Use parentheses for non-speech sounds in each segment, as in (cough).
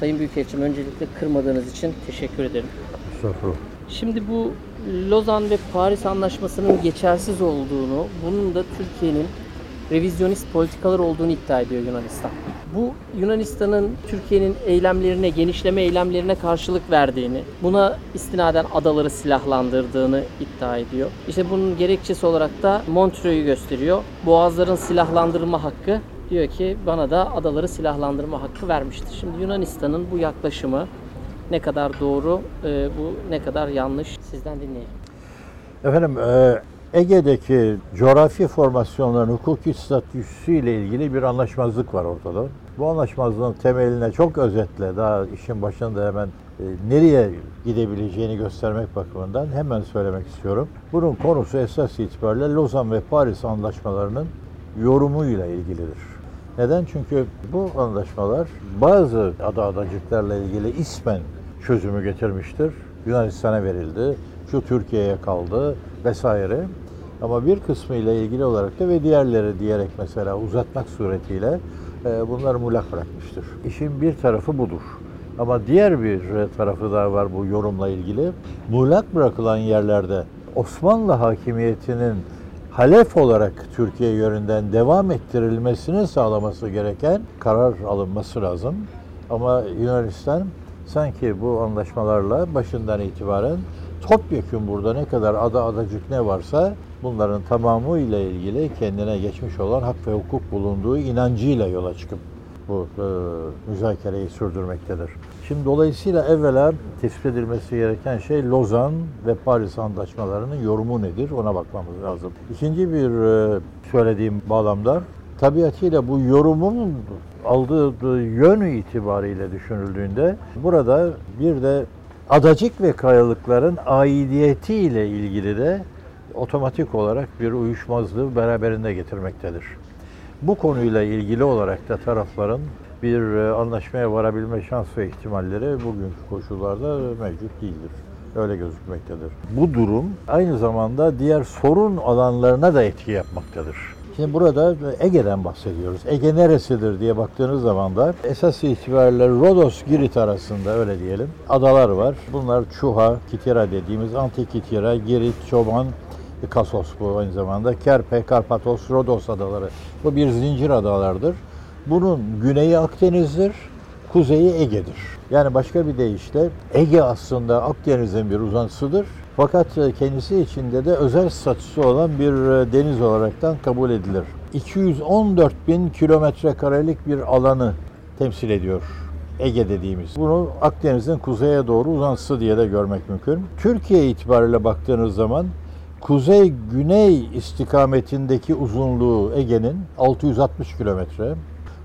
Sayın Büyükelçim öncelikle kırmadığınız için teşekkür ederim. Estağfurullah. Şimdi bu Lozan ve Paris Anlaşması'nın geçersiz olduğunu, bunun da Türkiye'nin revizyonist politikalar olduğunu iddia ediyor Yunanistan. Bu Yunanistan'ın Türkiye'nin eylemlerine, genişleme eylemlerine karşılık verdiğini, buna istinaden adaları silahlandırdığını iddia ediyor. İşte bunun gerekçesi olarak da Montreux'u gösteriyor. Boğazların silahlandırma hakkı diyor ki bana da adaları silahlandırma hakkı vermiştir. Şimdi Yunanistan'ın bu yaklaşımı ne kadar doğru, e, bu ne kadar yanlış sizden dinleyelim. Efendim e, Ege'deki coğrafi formasyonların hukuki statüsüyle ilgili bir anlaşmazlık var ortada. Bu anlaşmazlığın temeline çok özetle daha işin başında hemen e, nereye gidebileceğini göstermek bakımından hemen söylemek istiyorum. Bunun konusu esas itibariyle Lozan ve Paris anlaşmalarının yorumuyla ilgilidir. Neden? Çünkü bu anlaşmalar bazı ada adacıklarla ilgili ismen çözümü getirmiştir. Yunanistan'a verildi, şu Türkiye'ye kaldı vesaire. Ama bir kısmı ile ilgili olarak da ve diğerleri diyerek mesela uzatmak suretiyle e, bunları muğlak bırakmıştır. İşin bir tarafı budur. Ama diğer bir tarafı da var bu yorumla ilgili. Muğlak bırakılan yerlerde Osmanlı hakimiyetinin halef olarak Türkiye yönünden devam ettirilmesini sağlaması gereken karar alınması lazım. Ama Yunanistan sanki bu anlaşmalarla başından itibaren topyekun burada ne kadar ada adacık ne varsa bunların tamamı ile ilgili kendine geçmiş olan hak ve hukuk bulunduğu inancıyla yola çıkıp bu e, müzakereyi sürdürmektedir. Şimdi dolayısıyla evvela tespit edilmesi gereken şey Lozan ve Paris anlaşmalarının yorumu nedir ona bakmamız lazım. İkinci bir e, söylediğim bağlamda tabiatıyla bu yorumun aldığı yön itibariyle düşünüldüğünde burada bir de adacık ve kayalıkların aidiyeti ile ilgili de otomatik olarak bir uyuşmazlığı beraberinde getirmektedir. Bu konuyla ilgili olarak da tarafların bir e, anlaşmaya varabilme şans ve ihtimalleri bugünkü koşullarda mevcut değildir. Öyle gözükmektedir. Bu durum aynı zamanda diğer sorun alanlarına da etki yapmaktadır. Şimdi burada Ege'den bahsediyoruz. Ege neresidir diye baktığınız zaman da esas itibariyle Rodos, Girit arasında öyle diyelim adalar var. Bunlar Çuha, Kitira dediğimiz Antik Kitira, Girit, Çoban, Kasos bu aynı zamanda. Kerpe, Karpatos, Rodos adaları. Bu bir zincir adalardır. Bunun güneyi Akdeniz'dir, kuzeyi Ege'dir. Yani başka bir deyişle Ege aslında Akdeniz'in bir uzantısıdır. Fakat kendisi içinde de özel statüsü olan bir deniz olaraktan kabul edilir. 214 bin kilometre karelik bir alanı temsil ediyor. Ege dediğimiz. Bunu Akdeniz'in kuzeye doğru uzantısı diye de görmek mümkün. Türkiye itibariyle baktığınız zaman kuzey-güney istikametindeki uzunluğu Ege'nin 660 kilometre,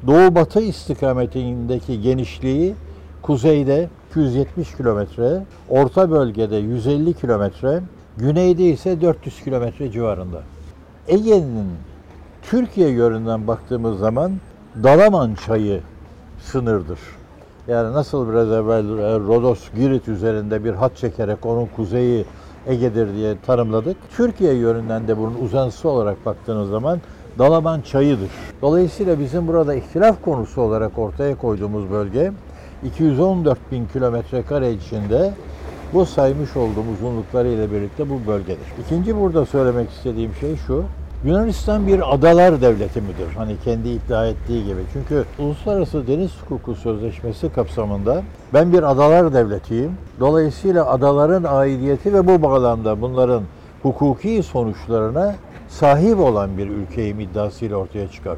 doğu-batı istikametindeki genişliği kuzeyde 270 kilometre, orta bölgede 150 kilometre, güneyde ise 400 kilometre civarında. Ege'nin Türkiye yönünden baktığımız zaman Dalaman çayı sınırdır. Yani nasıl biraz evvel Rodos, Girit üzerinde bir hat çekerek onun kuzeyi Ege'dir diye tanımladık. Türkiye yönünden de bunun uzantısı olarak baktığınız zaman Dalaman çayıdır. Dolayısıyla bizim burada ihtilaf konusu olarak ortaya koyduğumuz bölge 214 bin kilometre kare içinde bu saymış olduğum uzunlukları ile birlikte bu bölgedir. İkinci burada söylemek istediğim şey şu. Yunanistan bir adalar devleti midir? Hani kendi iddia ettiği gibi. Çünkü Uluslararası Deniz Hukuku Sözleşmesi kapsamında ben bir adalar devletiyim. Dolayısıyla adaların aidiyeti ve bu bağlamda bunların hukuki sonuçlarına sahip olan bir ülkeyim iddiasıyla ortaya çıkar.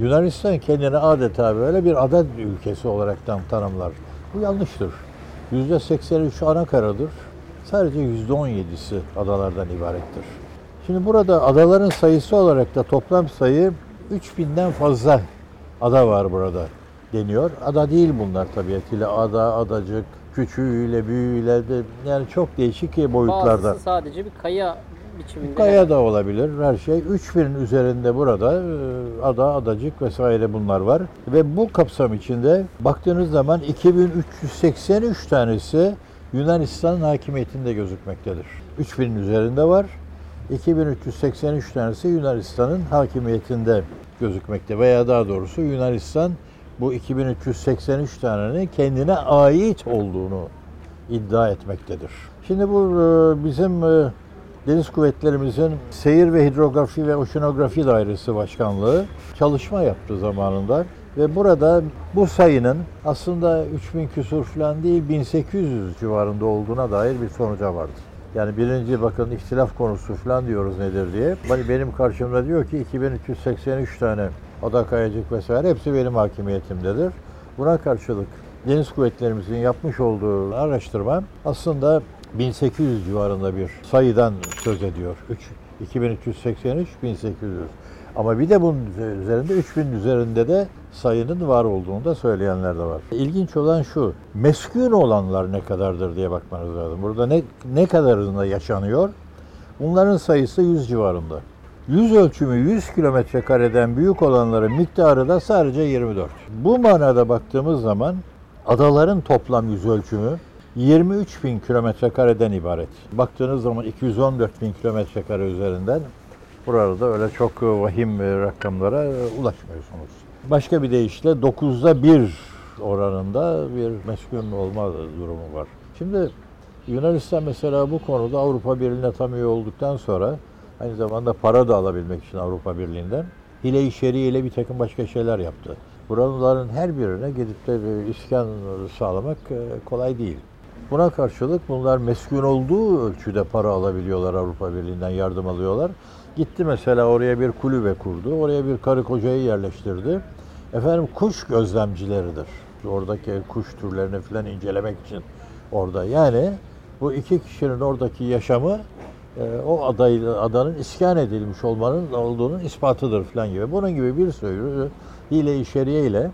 Yunanistan kendini adeta böyle bir ada ülkesi olaraktan tanımlar. Bu yanlıştır. %83 ana karadır. Sadece %17'si adalardan ibarettir. Şimdi burada adaların sayısı olarak da toplam sayı 3000'den fazla ada var burada deniyor. Ada değil bunlar tabiatıyla. Ada, adacık, küçüğüyle, büyüğüyle de yani çok değişik boyutlarda. Bazısı sadece bir kaya biçiminde. Kaya da olabilir her şey. 3000'in üzerinde burada e, ada, adacık vesaire bunlar var. Ve bu kapsam içinde baktığınız zaman 2383 tanesi Yunanistan'ın hakimiyetinde gözükmektedir. 3000'in üzerinde var. 2383 tanesi Yunanistan'ın hakimiyetinde gözükmekte veya daha doğrusu Yunanistan bu 2383 tanenin kendine ait olduğunu iddia etmektedir. Şimdi bu e, bizim e, Deniz Kuvvetlerimizin Seyir ve Hidrografi ve Oşinografi Dairesi Başkanlığı çalışma yaptı zamanında ve burada bu sayının aslında 3000 küsur falan değil 1800 civarında olduğuna dair bir sonuca vardı. Yani birinci bakın ihtilaf konusu falan diyoruz nedir diye. Hani benim karşımda diyor ki 2383 tane ada kayacık vesaire hepsi benim hakimiyetimdedir. Buna karşılık Deniz Kuvvetlerimizin yapmış olduğu araştırma aslında 1800 civarında bir sayıdan söz ediyor. 3, 2383, 1800. Ama bir de bunun üzerinde 3000 üzerinde de sayının var olduğunu da söyleyenler de var. İlginç olan şu, meskun olanlar ne kadardır diye bakmanız lazım. Burada ne, ne kadarında yaşanıyor? Bunların sayısı 100 civarında. Yüz ölçümü 100 kilometre kareden büyük olanların miktarı da sadece 24. Bu manada baktığımız zaman adaların toplam yüz ölçümü 23 bin kilometre kareden ibaret. Baktığınız zaman 214 bin kilometre kare üzerinden burada öyle çok vahim rakamlara ulaşmıyorsunuz. Başka bir deyişle 9'da 1 oranında bir meskun olma durumu var. Şimdi Yunanistan mesela bu konuda Avrupa Birliği'ne tam üye olduktan sonra aynı zamanda para da alabilmek için Avrupa Birliği'nden hile-i şer'i ile bir takım başka şeyler yaptı. Buraların her birine gidip de bir iskan sağlamak kolay değil. Buna karşılık bunlar meskun olduğu ölçüde para alabiliyorlar Avrupa Birliği'nden yardım alıyorlar. Gitti mesela oraya bir kulübe kurdu. Oraya bir karı kocayı yerleştirdi. Efendim kuş gözlemcileridir. Oradaki kuş türlerini falan incelemek için orada. Yani bu iki kişinin oradaki yaşamı e, o adayı, adanın iskan edilmiş olmanın olduğunun ispatıdır falan gibi. Bunun gibi bir sürü hile-i ile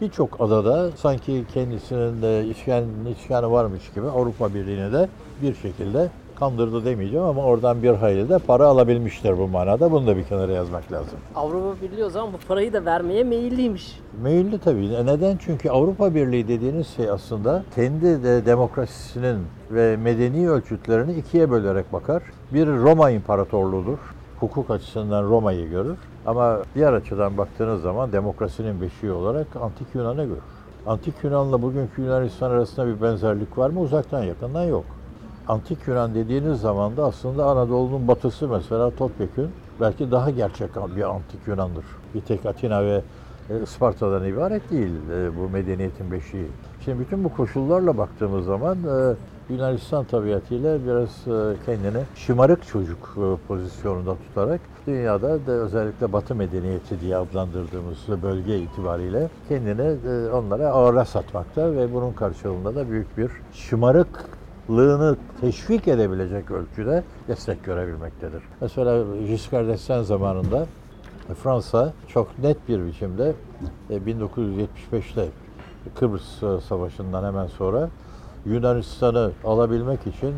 birçok adada sanki kendisinin de iskan, iskanı varmış gibi Avrupa Birliği'ne de bir şekilde kandırdı demeyeceğim ama oradan bir hayli de para alabilmiştir bu manada. Bunu da bir kenara yazmak lazım. Avrupa Birliği o zaman bu parayı da vermeye meyilliymiş. Meyilli tabii. Neden? Çünkü Avrupa Birliği dediğiniz şey aslında kendi de demokrasisinin ve medeni ölçütlerini ikiye bölerek bakar. Bir Roma İmparatorluğu'dur. Hukuk açısından Roma'yı görür. Ama diğer açıdan baktığınız zaman demokrasinin beşiği olarak Antik Yunan'ı görür. Antik Yunan'la bugünkü Yunanistan arasında bir benzerlik var mı? Uzaktan yakından yok. Antik Yunan dediğiniz zaman da aslında Anadolu'nun batısı mesela topyekün belki daha gerçek bir Antik Yunan'dır. Bir tek Atina ve Isparta'dan ibaret değil bu medeniyetin beşiği. Şimdi bütün bu koşullarla baktığımız zaman Yunanistan tabiatıyla biraz kendini şımarık çocuk pozisyonunda tutarak dünyada da özellikle Batı medeniyeti diye adlandırdığımız bölge itibariyle kendini onlara ağıra satmakta ve bunun karşılığında da büyük bir şımarık lığını teşvik edebilecek ölçüde destek görebilmektedir. Mesela Giscard d'Estaing zamanında Fransa çok net bir biçimde 1975'te Kıbrıs Savaşı'ndan hemen sonra Yunanistan'ı alabilmek için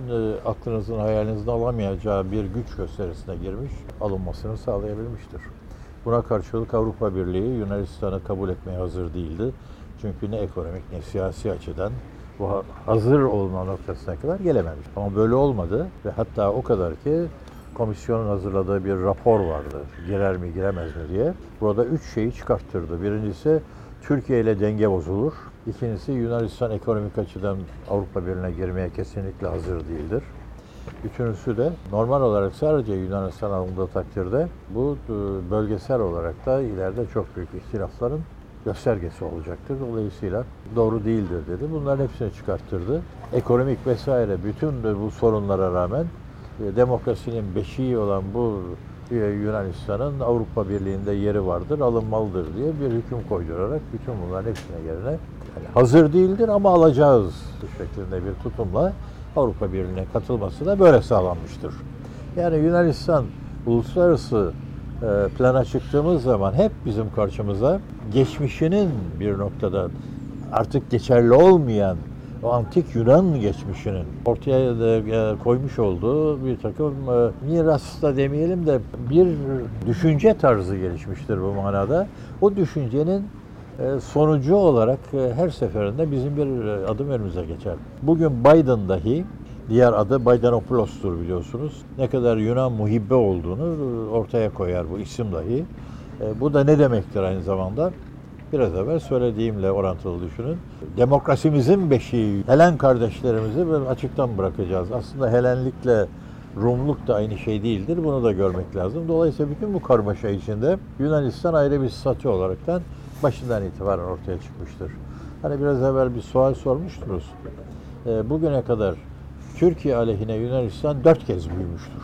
aklınızın hayalinizin alamayacağı bir güç gösterisine girmiş, alınmasını sağlayabilmiştir. Buna karşılık Avrupa Birliği Yunanistan'ı kabul etmeye hazır değildi. Çünkü ne ekonomik ne siyasi açıdan bu hazır olma noktasına kadar gelememiş. Ama böyle olmadı ve hatta o kadar ki komisyonun hazırladığı bir rapor vardı. Girer mi giremez mi diye. Burada üç şeyi çıkarttırdı. Birincisi Türkiye ile denge bozulur. İkincisi Yunanistan ekonomik açıdan Avrupa Birliği'ne girmeye kesinlikle hazır değildir. Üçüncüsü de normal olarak sadece Yunanistan alındığı takdirde bu bölgesel olarak da ileride çok büyük ihtilafların göstergesi olacaktır. Dolayısıyla doğru değildir dedi. Bunların hepsini çıkarttırdı. Ekonomik vesaire bütün bu sorunlara rağmen demokrasinin beşiği olan bu Yunanistan'ın Avrupa Birliği'nde yeri vardır, alınmalıdır diye bir hüküm koydurarak bütün bunların hepsine yerine yani hazır değildir ama alacağız şeklinde bir tutumla Avrupa Birliği'ne katılması da böyle sağlanmıştır. Yani Yunanistan uluslararası plana çıktığımız zaman hep bizim karşımıza geçmişinin bir noktada artık geçerli olmayan o antik Yunan geçmişinin ortaya da koymuş olduğu bir takım miras da demeyelim de bir düşünce tarzı gelişmiştir bu manada. O düşüncenin sonucu olarak her seferinde bizim bir adım önümüze geçer. Bugün Biden dahi Diğer adı Baydanopoulos'tur biliyorsunuz. Ne kadar Yunan muhibbe olduğunu ortaya koyar bu isim dahi. E, bu da ne demektir aynı zamanda? Biraz evvel söylediğimle orantılı düşünün. Demokrasimizin beşiği Helen kardeşlerimizi açıktan bırakacağız. Aslında Helenlikle Rumluk da aynı şey değildir. Bunu da görmek lazım. Dolayısıyla bütün bu karmaşa içinde Yunanistan ayrı bir statü olaraktan başından itibaren ortaya çıkmıştır. Hani biraz evvel bir sual sormuştunuz. E, bugüne kadar Türkiye aleyhine Yunanistan dört kez büyümüştür.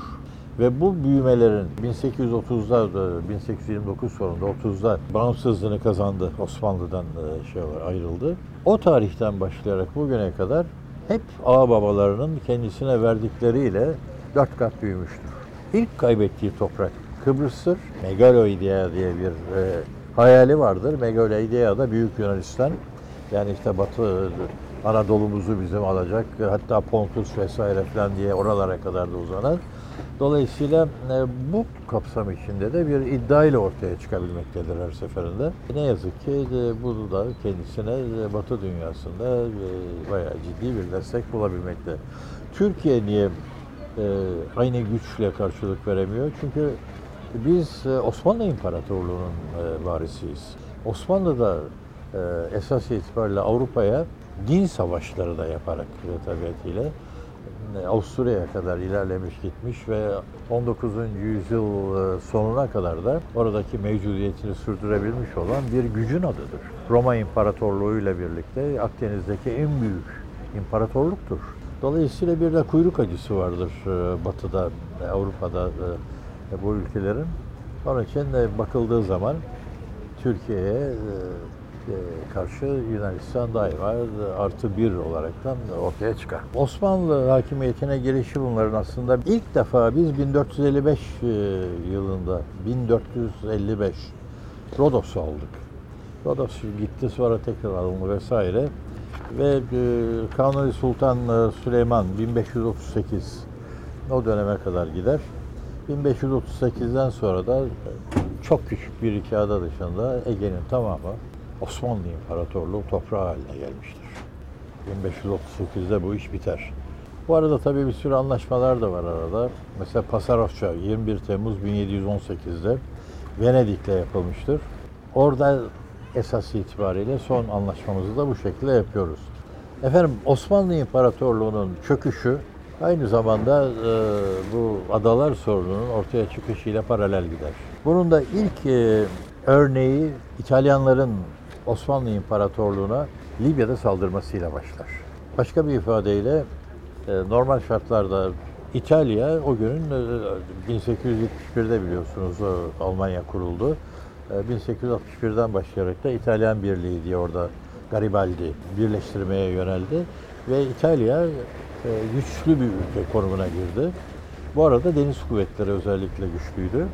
Ve bu büyümelerin 1830'da, 1829 sonunda 30'da bağımsızlığını kazandı. Osmanlı'dan e, şey olarak ayrıldı. O tarihten başlayarak bugüne kadar hep ağababalarının kendisine verdikleriyle dört kat büyümüştür. İlk kaybettiği toprak Kıbrıs'tır. Megaloidea diye bir e, hayali vardır. Megaloidea da Büyük Yunanistan. Yani işte Batı Anadolu'muzu bizim alacak. Hatta Pontus vesaire falan diye oralara kadar da uzanan. Dolayısıyla e, bu kapsam içinde de bir iddia ile ortaya çıkabilmektedir her seferinde. Ne yazık ki e, bu da kendisine e, Batı dünyasında e, bayağı ciddi bir destek bulabilmekte. Türkiye niye e, aynı güçle karşılık veremiyor? Çünkü biz e, Osmanlı İmparatorluğu'nun e, varisiyiz. Osmanlı da e, esas itibariyle Avrupa'ya din savaşları da yaparak tabiatıyla e, Avusturya'ya kadar ilerlemiş gitmiş ve 19. yüzyıl e, sonuna kadar da oradaki mevcudiyetini sürdürebilmiş olan bir gücün adıdır. Roma İmparatorluğu ile birlikte Akdeniz'deki en büyük imparatorluktur. Dolayısıyla bir de kuyruk acısı vardır e, Batı'da, Avrupa'da bu ülkelerin. Onun için bakıldığı zaman Türkiye'ye karşı Yunanistan daima artı bir olaraktan ortaya çıkar. Osmanlı hakimiyetine girişi bunların aslında ilk defa biz 1455 yılında 1455 Rodos'u aldık. Rodos gitti sonra tekrar alındı vesaire. Ve Kanuni Sultan Süleyman 1538 o döneme kadar gider. 1538'den sonra da çok küçük bir iki ada dışında Ege'nin tamamı Osmanlı İmparatorluğu toprağı haline gelmiştir. 1538'de bu iş biter. Bu arada tabii bir sürü anlaşmalar da var arada. Mesela Pasarofça 21 Temmuz 1718'de Venedik'le yapılmıştır. Orada esas itibariyle son anlaşmamızı da bu şekilde yapıyoruz. Efendim Osmanlı İmparatorluğu'nun çöküşü aynı zamanda e, bu adalar sorununun ortaya çıkışıyla paralel gider. Bunun da ilk e, örneği İtalyanların Osmanlı İmparatorluğu'na Libya'da saldırmasıyla başlar. Başka bir ifadeyle e, normal şartlarda İtalya o günün 1871'de e, biliyorsunuz Almanya kuruldu. 1861'den e, başlayarak da İtalyan Birliği diye orada Garibaldi birleştirmeye yöneldi ve İtalya güçlü bir ülke konumuna girdi. Bu arada deniz kuvvetleri özellikle güçlüydü.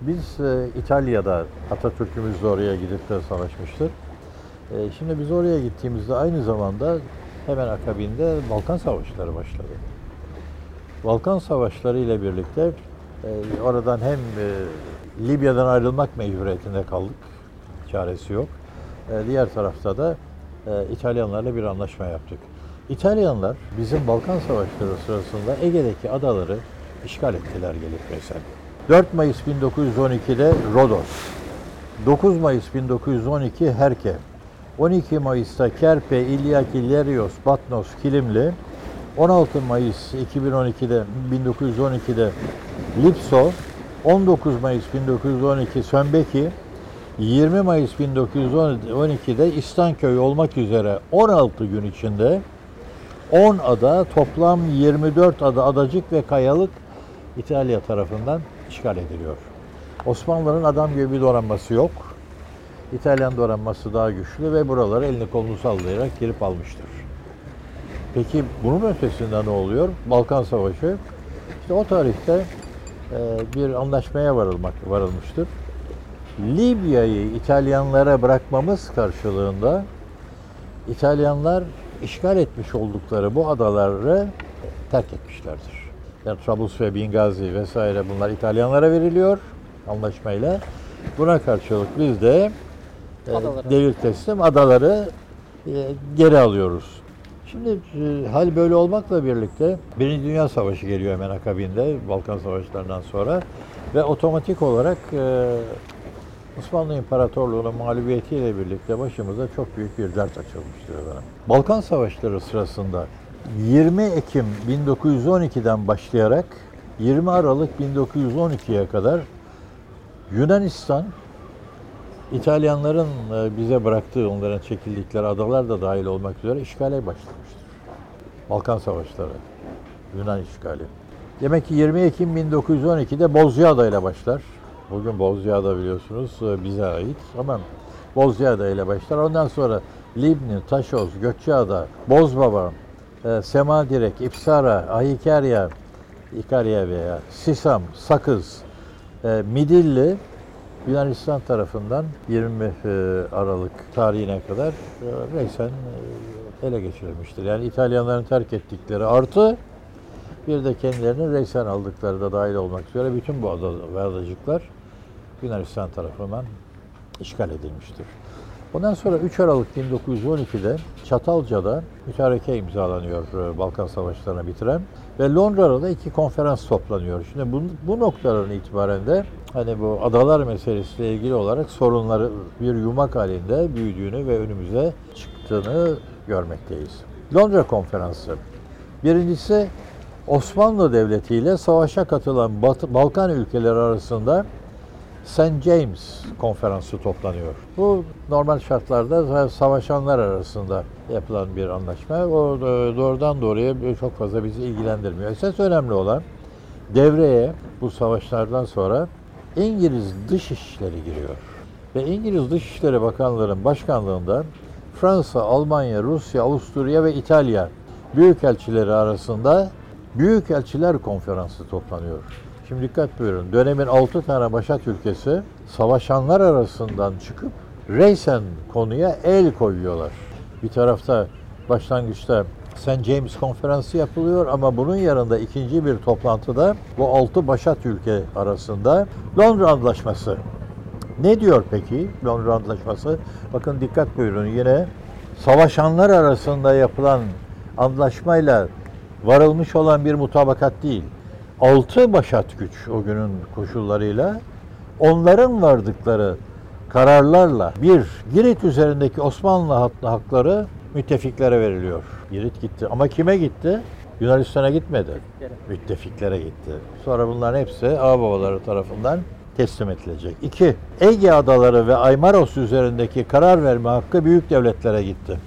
Biz e, İtalya'da Atatürk'ümüz de oraya gidip de savaşmıştır. E, şimdi biz oraya gittiğimizde aynı zamanda hemen akabinde Balkan Savaşları başladı. Balkan Savaşları ile birlikte e, oradan hem e, Libya'dan ayrılmak mecburiyetinde kaldık. Çaresi yok. E, diğer tarafta da e, İtalyanlarla bir anlaşma yaptık. İtalyanlar bizim Balkan Savaşları sırasında Ege'deki adaları işgal ettiler gelip mesela. 4 Mayıs 1912'de Rodos, 9 Mayıs 1912 Herke, 12 Mayıs'ta Kerpe, İlyaki, Lerios, Batnos, Kilimli, 16 Mayıs 2012'de 1912'de Lipso, 19 Mayıs 1912 Sönbeki, 20 Mayıs 1912'de İstanköy olmak üzere 16 gün içinde 10 ada, toplam 24 ada, adacık ve kayalık İtalya tarafından işgal ediliyor. Osmanlı'nın adam gibi bir donanması yok. İtalyan donanması daha güçlü ve buraları elini kolunu sallayarak girip almıştır. Peki bunun ötesinde ne oluyor? Balkan Savaşı. İşte o tarihte e, bir anlaşmaya varılmak varılmıştır. Libya'yı İtalyanlara bırakmamız karşılığında İtalyanlar işgal etmiş oldukları bu adaları terk etmişlerdir. Yani Trablus ve Bingazi vesaire bunlar İtalyanlara veriliyor anlaşmayla. Buna karşılık biz de e, devir teslim adaları e, geri alıyoruz. Şimdi e, hal böyle olmakla birlikte Birinci Dünya Savaşı geliyor hemen akabinde Balkan Savaşlarından sonra ve otomatik olarak Osmanlı İmparatorluğu'nun mağlubiyetiyle birlikte başımıza çok büyük bir dert açılmıştır efendim. Balkan Savaşları sırasında 20 Ekim 1912'den başlayarak 20 Aralık 1912'ye kadar Yunanistan İtalyanların e, bize bıraktığı, onların çekildikleri adalar da dahil olmak üzere işgale başlamıştır. Balkan Savaşları, Yunan işgali. Demek ki 20 Ekim 1912'de Bozcaada ile başlar. Bugün Bozcaada biliyorsunuz e, bize ait ama Bozcaada ile başlar. Ondan sonra Libni, Taşoz, Gökçeada, Bozbaba, e, Semadirek, İpsara, Ahikarya, İkarya veya Sisam, Sakız, e, Midilli Yunanistan tarafından 20 e, Aralık tarihine kadar e, e, ele geçirilmiştir. Yani İtalyanların terk ettikleri artı bir de kendilerinin reysen aldıkları da dahil olmak üzere bütün bu ada ve adacıklar Yunanistan tarafından işgal edilmiştir. Ondan sonra 3 Aralık 1912'de Çatalca'da mütareke imzalanıyor e, Balkan Savaşları'nı bitiren ve Londra'da iki konferans toplanıyor. Şimdi bu, bu noktaların itibaren de hani bu adalar meselesiyle ilgili olarak sorunları bir yumak halinde büyüdüğünü ve önümüze çıktığını görmekteyiz. Londra Konferansı. Birincisi Osmanlı Devleti ile savaşa katılan Balkan ülkeleri arasında St. James konferansı toplanıyor. Bu normal şartlarda savaşanlar arasında yapılan bir anlaşma. O e, doğrudan doğruya çok fazla bizi ilgilendirmiyor. Esas önemli olan devreye bu savaşlardan sonra İngiliz Dışişleri giriyor. Ve İngiliz Dışişleri Bakanlığı'nın başkanlığında Fransa, Almanya, Rusya, Avusturya ve İtalya büyükelçileri arasında Büyükelçiler Konferansı toplanıyor. Şimdi dikkat buyurun. Dönemin 6 tane başat ülkesi savaşanlar arasından çıkıp reysen konuya el koyuyorlar. Bir tarafta başlangıçta St. James konferansı yapılıyor ama bunun yanında ikinci bir toplantıda bu 6 başat ülke arasında Londra Antlaşması. Ne diyor peki Londra Antlaşması? Bakın dikkat buyurun yine savaşanlar arasında yapılan antlaşmayla varılmış olan bir mutabakat değil altı başat güç o günün koşullarıyla onların vardıkları kararlarla bir Girit üzerindeki Osmanlı hakları müttefiklere veriliyor. Girit gitti ama kime gitti? Yunanistan'a gitmedi. Müttefiklere gitti. Sonra bunların hepsi ağababaları tarafından teslim edilecek. İki, Ege adaları ve Aymaros üzerindeki karar verme hakkı büyük devletlere gitti.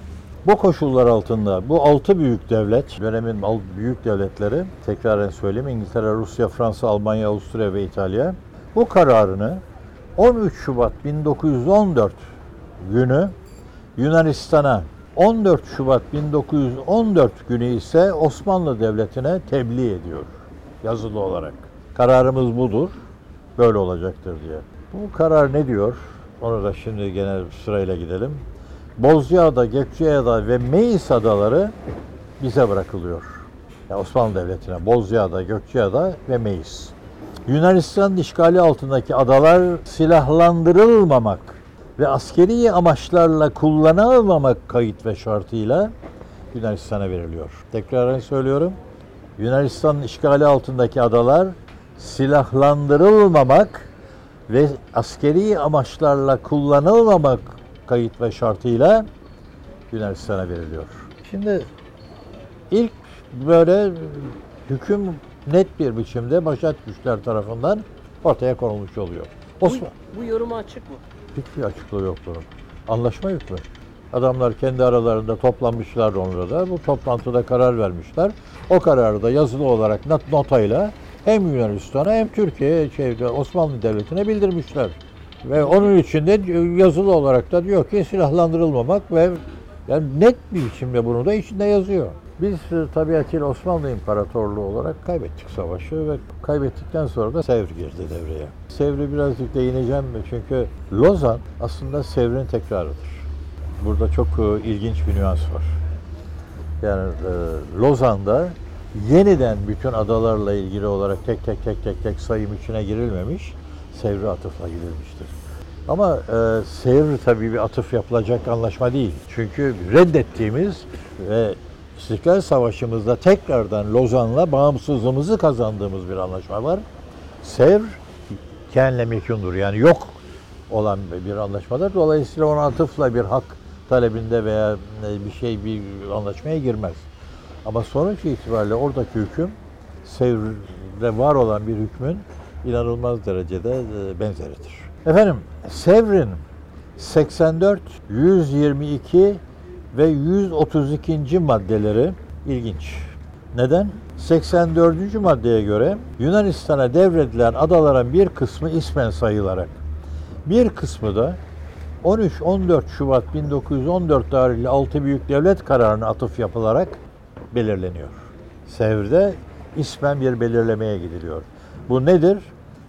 Bu koşullar altında bu altı büyük devlet, dönemin büyük devletleri, tekraren söyleyeyim İngiltere, Rusya, Fransa, Almanya, Avusturya ve İtalya bu kararını 13 Şubat 1914 günü Yunanistan'a 14 Şubat 1914 günü ise Osmanlı Devleti'ne tebliğ ediyor yazılı olarak. Kararımız budur, böyle olacaktır diye. Bu karar ne diyor? Onu da şimdi gene sırayla gidelim. Bozcaada, Gökçeada ve Meis adaları bize bırakılıyor. Yani Osmanlı Devleti'ne Bozcaada, Gökçeada ve Meis. Yunanistan işgali altındaki adalar silahlandırılmamak ve askeri amaçlarla kullanılmamak kayıt ve şartıyla Yunanistan'a veriliyor. Tekrar söylüyorum. Yunanistan işgali altındaki adalar silahlandırılmamak ve askeri amaçlarla kullanılmamak kayıt ve şartıyla Yunanistan'a veriliyor. Şimdi ilk böyle hüküm net bir biçimde başat güçler tarafından ortaya konulmuş oluyor. Osman. Bu, bu yoruma açık mı? Hiçbir açıklığı yok bunun. Anlaşma hükmü. Adamlar kendi aralarında toplanmışlar Londra'da. Bu toplantıda karar vermişler. O kararı da yazılı olarak not notayla hem Yunanistan'a hem Türkiye'ye, şey, Osmanlı Devleti'ne bildirmişler. Ve onun içinde yazılı olarak da diyor ki silahlandırılmamak ve yani net bir biçimde bunu da içinde yazıyor. Biz e, tabiatıyla Osmanlı İmparatorluğu olarak kaybettik savaşı ve kaybettikten sonra da Sevr girdi devreye. Sevr'i birazcık değineceğim çünkü Lozan aslında Sevr'in tekrarıdır. Burada çok e, ilginç bir nüans var. Yani e, Lozan'da yeniden bütün adalarla ilgili olarak tek tek tek tek tek sayım içine girilmemiş Sevr'e atıfla gidilmiştir. Ama e, Sevr tabii bir atıf yapılacak anlaşma değil. Çünkü reddettiğimiz ve İstiklal Savaşı'mızda tekrardan Lozan'la bağımsızlığımızı kazandığımız bir anlaşma var. Sevr kenle mekûndur yani yok olan bir anlaşmadır. Dolayısıyla ona atıfla bir hak talebinde veya bir şey bir anlaşmaya girmez. Ama sonuç itibariyle oradaki hüküm Sevr'de var olan bir hükmün inanılmaz derecede e, benzeridir. Efendim Sevr'in 84, 122 ve 132. maddeleri ilginç. Neden? 84. maddeye göre Yunanistan'a devredilen adaların bir kısmı ismen sayılarak, bir kısmı da 13-14 Şubat 1914 tarihli 6 büyük devlet kararına atıf yapılarak belirleniyor. Sevr'de ismen bir belirlemeye gidiliyor. Bu nedir?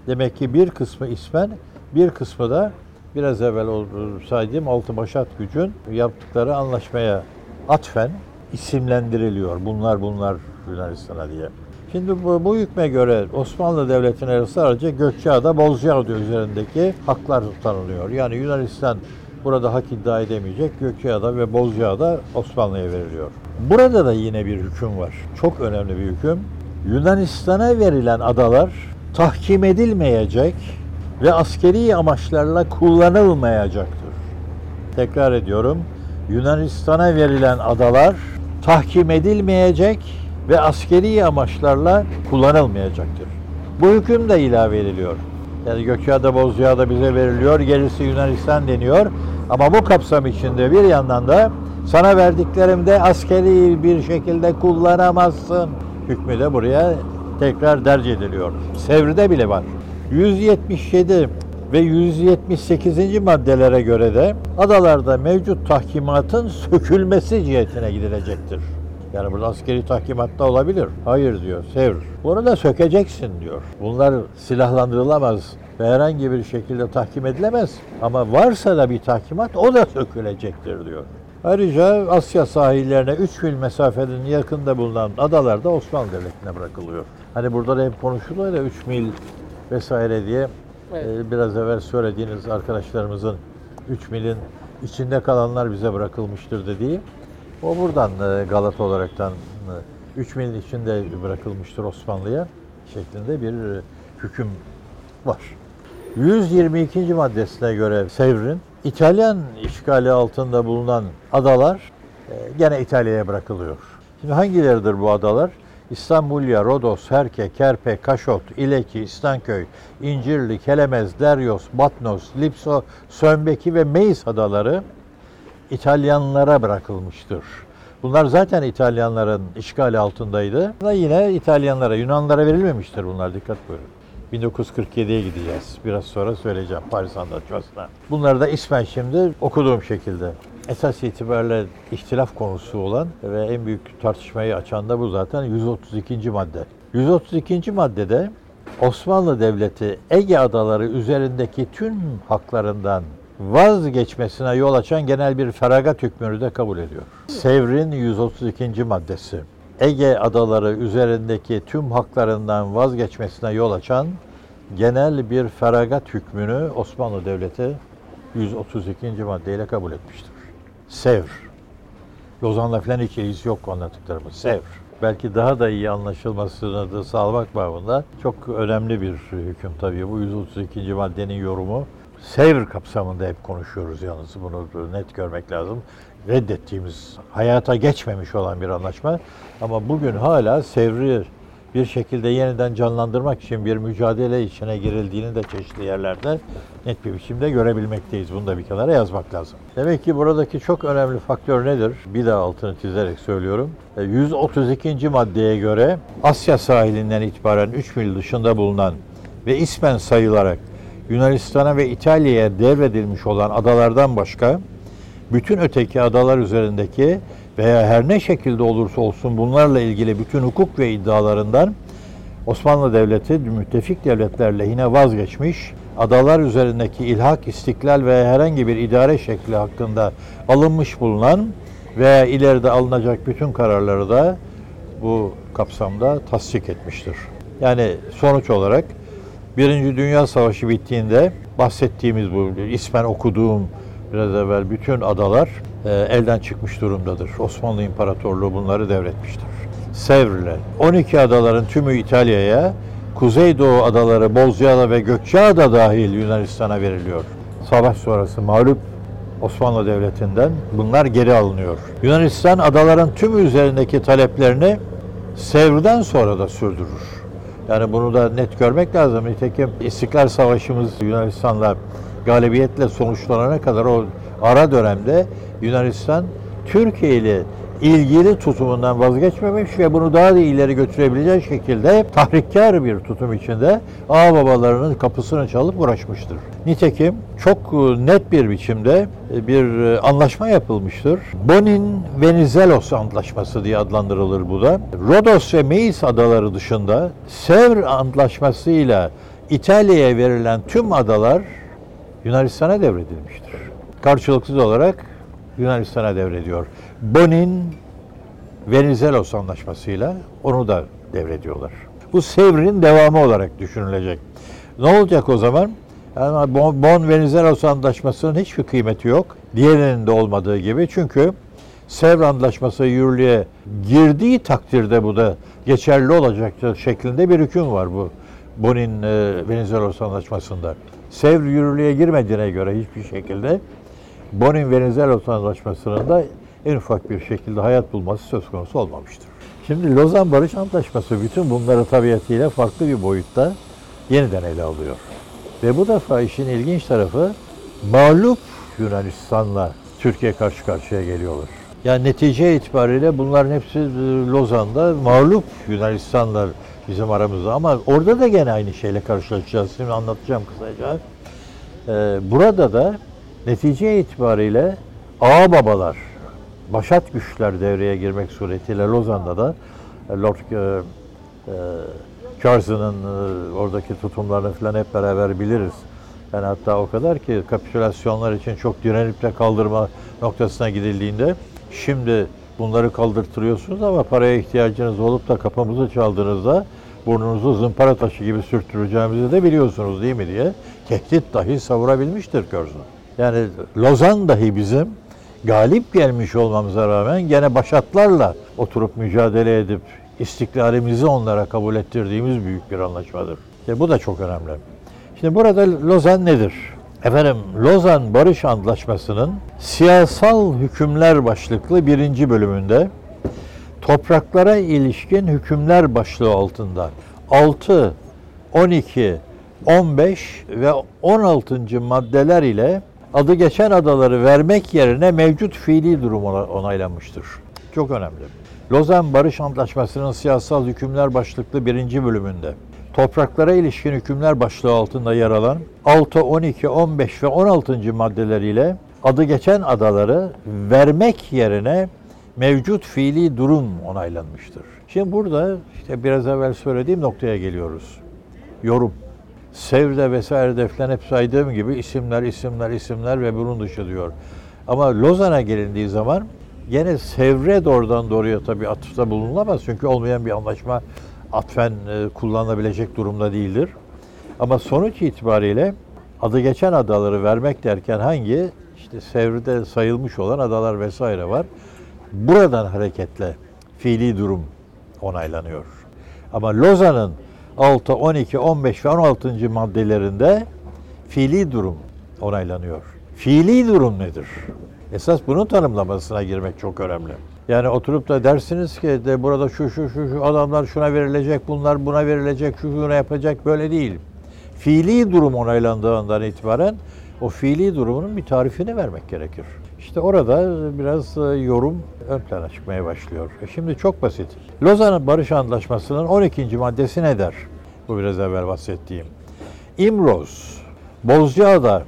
Demek ki bir kısmı ismen, bir kısmı da biraz evvel saydığım altı başat gücün yaptıkları anlaşmaya atfen isimlendiriliyor. Bunlar bunlar Yunanistan'a diye. Şimdi bu, bu hükme göre Osmanlı Devleti'ne sadece Gökçeada, Bozcaada üzerindeki haklar tanınıyor. Yani Yunanistan burada hak iddia edemeyecek. Gökçeada ve Bozcaada Osmanlı'ya veriliyor. Burada da yine bir hüküm var. Çok önemli bir hüküm. Yunanistan'a verilen adalar tahkim edilmeyecek ve askeri amaçlarla kullanılmayacaktır. Tekrar ediyorum. Yunanistan'a verilen adalar tahkim edilmeyecek ve askeri amaçlarla kullanılmayacaktır. Bu hüküm de ilave ediliyor. Yani Gökçeada, Bozcaada bize veriliyor, gerisi Yunanistan deniyor. Ama bu kapsam içinde bir yandan da sana verdiklerimde askeri bir şekilde kullanamazsın hükmü de buraya tekrar derc ediliyor. Sevr'de bile var. 177 ve 178. maddelere göre de adalarda mevcut tahkimatın sökülmesi cihetine gidilecektir. Yani burada askeri tahkimat da olabilir. Hayır diyor Sevr. Bunu da sökeceksin diyor. Bunlar silahlandırılamaz ve herhangi bir şekilde tahkim edilemez. Ama varsa da bir tahkimat o da sökülecektir diyor. Ayrıca Asya sahillerine 3 mil mesafenin yakında bulunan adalar da Osmanlı Devleti'ne bırakılıyor. Hani burada da hep konuşuluyor ya 3 mil vesaire diye. Evet. Ee, biraz evvel söylediğiniz arkadaşlarımızın 3 milin içinde kalanlar bize bırakılmıştır dediği. O buradan e, Galata olaraktan 3 e, milin içinde bırakılmıştır Osmanlı'ya şeklinde bir e, hüküm var. 122. maddesine göre Sevr'in İtalyan işgali altında bulunan adalar gene İtalya'ya bırakılıyor. Şimdi hangileridir bu adalar? İstanbulya, Rodos, Herke, Kerpe, Kaşot, İleki, İstanköy, İncirli, Kelemez, Deryos, Batnos, Lipso, Sönbeki ve Meis adaları İtalyanlara bırakılmıştır. Bunlar zaten İtalyanların işgali altındaydı. Yine İtalyanlara, Yunanlara verilmemiştir bunlar. Dikkat buyurun. 1947'ye gideceğiz. Biraz sonra söyleyeceğim Paris Antlaşması'na. Bunları da ismen şimdi okuduğum şekilde. Esas itibariyle ihtilaf konusu olan ve en büyük tartışmayı açan da bu zaten 132. madde. 132. maddede Osmanlı Devleti Ege adaları üzerindeki tüm haklarından vazgeçmesine yol açan genel bir feragat hükmünü de kabul ediyor. Sevr'in 132. maddesi. Ege adaları üzerindeki tüm haklarından vazgeçmesine yol açan genel bir feragat hükmünü Osmanlı Devleti 132. maddeyle kabul etmiştir. Sevr. Lozan'la falan hiç ilgisi yok anlattıklarımız. Sevr. Belki daha da iyi anlaşılmasını da sağlamak babında çok önemli bir hüküm tabii. Bu 132. maddenin yorumu Sevr kapsamında hep konuşuyoruz yalnız bunu net görmek lazım. Reddettiğimiz, hayata geçmemiş olan bir anlaşma. Ama bugün hala Sevr'i bir şekilde yeniden canlandırmak için bir mücadele içine girildiğini de çeşitli yerlerde net bir biçimde görebilmekteyiz. Bunu da bir kenara yazmak lazım. Demek ki buradaki çok önemli faktör nedir? Bir daha altını çizerek söylüyorum. 132. E, maddeye göre Asya sahilinden itibaren 3 mil dışında bulunan ve ismen sayılarak Yunanistan'a ve İtalya'ya devredilmiş olan adalardan başka bütün öteki adalar üzerindeki veya her ne şekilde olursa olsun bunlarla ilgili bütün hukuk ve iddialarından Osmanlı Devleti müttefik devletler lehine vazgeçmiş, adalar üzerindeki ilhak, istiklal ve herhangi bir idare şekli hakkında alınmış bulunan veya ileride alınacak bütün kararları da bu kapsamda tasdik etmiştir. Yani sonuç olarak Birinci Dünya Savaşı bittiğinde bahsettiğimiz bu ismen okuduğum biraz evvel bütün adalar elden çıkmış durumdadır. Osmanlı İmparatorluğu bunları devretmiştir. Sevr'le 12 adaların tümü İtalya'ya, Kuzeydoğu adaları Bozcaada ve Gökçeada dahil Yunanistan'a veriliyor. savaş sonrası mağlup Osmanlı Devleti'nden bunlar geri alınıyor. Yunanistan adaların tümü üzerindeki taleplerini Sevr'den sonra da sürdürür. Yani bunu da net görmek lazım. Nitekim İstiklal Savaşımız Yunanistan'la galibiyetle sonuçlanana kadar o ara dönemde Yunanistan Türkiye ile ilgili tutumundan vazgeçmemiş ve bunu daha da ileri götürebileceği şekilde tahrikkar bir tutum içinde ağababalarının kapısını çalıp uğraşmıştır. Nitekim çok e, net bir biçimde e, bir e, anlaşma yapılmıştır. Bonin Venizelos Antlaşması diye adlandırılır bu da. Rodos ve Meis adaları dışında Sevr Antlaşması'yla İtalya'ya verilen tüm adalar Yunanistan'a devredilmiştir. Karşılıksız olarak Yunanistan'a devrediyor. Bonin Venizelos anlaşmasıyla onu da devrediyorlar. Bu Sevr'in devamı olarak düşünülecek. Ne olacak o zaman? Yani Bon, Venizelos anlaşmasının hiçbir kıymeti yok. Diğerinin de olmadığı gibi. Çünkü Sevr Antlaşması yürürlüğe girdiği takdirde bu da geçerli olacak şeklinde bir hüküm var bu Bonin e, Venizelos Anlaşması'nda. Sevr yürürlüğe girmediğine göre hiçbir şekilde Bonin Venizelos Anlaşması'nın da en ufak bir şekilde hayat bulması söz konusu olmamıştır. Şimdi Lozan Barış Antlaşması bütün bunları tabiatıyla farklı bir boyutta yeniden ele alıyor. Ve bu defa işin ilginç tarafı mağlup Yunanistan'la Türkiye karşı karşıya geliyorlar. Yani netice itibariyle bunların hepsi e, Lozan'da mağlup Yunanistan'la bizim aramızda. Ama orada da gene aynı şeyle karşılaşacağız. Şimdi anlatacağım kısaca. Ee, burada da netice itibariyle ağa babalar, başat güçler devreye girmek suretiyle Lozan'da da e, Lord e, e, Curzon'ın e, oradaki tutumlarını falan hep beraber biliriz. Yani hatta o kadar ki kapitülasyonlar için çok direnip de kaldırma noktasına gidildiğinde şimdi bunları kaldırtırıyorsunuz ama paraya ihtiyacınız olup da kapımızı çaldığınızda burnunuzu zımpara taşı gibi sürttüreceğimizi de biliyorsunuz değil mi diye tehdit dahi savurabilmiştir Curzon. Yani Lozan dahi bizim galip gelmiş olmamıza rağmen gene başatlarla oturup mücadele edip istiklalimizi onlara kabul ettirdiğimiz büyük bir anlaşmadır. İşte bu da çok önemli. Şimdi burada Lozan nedir? Efendim Lozan Barış Antlaşması'nın siyasal hükümler başlıklı birinci bölümünde topraklara ilişkin hükümler başlığı altında 6, 12, 15 ve 16. maddeler ile adı geçen adaları vermek yerine mevcut fiili durum onaylanmıştır. Çok önemli. Lozan Barış Antlaşması'nın siyasal hükümler başlıklı birinci bölümünde topraklara ilişkin hükümler başlığı altında yer alan 6, 12, 15 ve 16. maddeleriyle adı geçen adaları vermek yerine mevcut fiili durum onaylanmıştır. Şimdi burada işte biraz evvel söylediğim noktaya geliyoruz. Yorum. Sevde vesaire falan hep saydığım gibi isimler, isimler, isimler ve bunun dışı diyor. Ama Lozan'a gelindiği zaman gene Sevre doğrudan doğruya tabii atıfta bulunulamaz. Çünkü olmayan bir anlaşma atfen e, kullanılabilecek durumda değildir. Ama sonuç itibariyle adı geçen adaları vermek derken hangi? işte Sevri'de sayılmış olan adalar vesaire var. Buradan hareketle fiili durum onaylanıyor. Ama Lozan'ın 6, 12, 15 ve 16. maddelerinde fiili durum onaylanıyor. Fiili durum nedir? Esas bunun tanımlamasına girmek çok önemli. Yani oturup da dersiniz ki de burada şu şu şu şu adamlar şuna verilecek, bunlar buna verilecek, şu şuna yapacak böyle değil. Fiili durum onaylandığından itibaren o fiili durumunun bir tarifini vermek gerekir. İşte orada biraz e, yorum ön plana çıkmaya başlıyor. E şimdi çok basit. Lozan Barış Antlaşması'nın 12. maddesi ne der? Bu biraz evvel bahsettiğim. İmroz, Bozcaada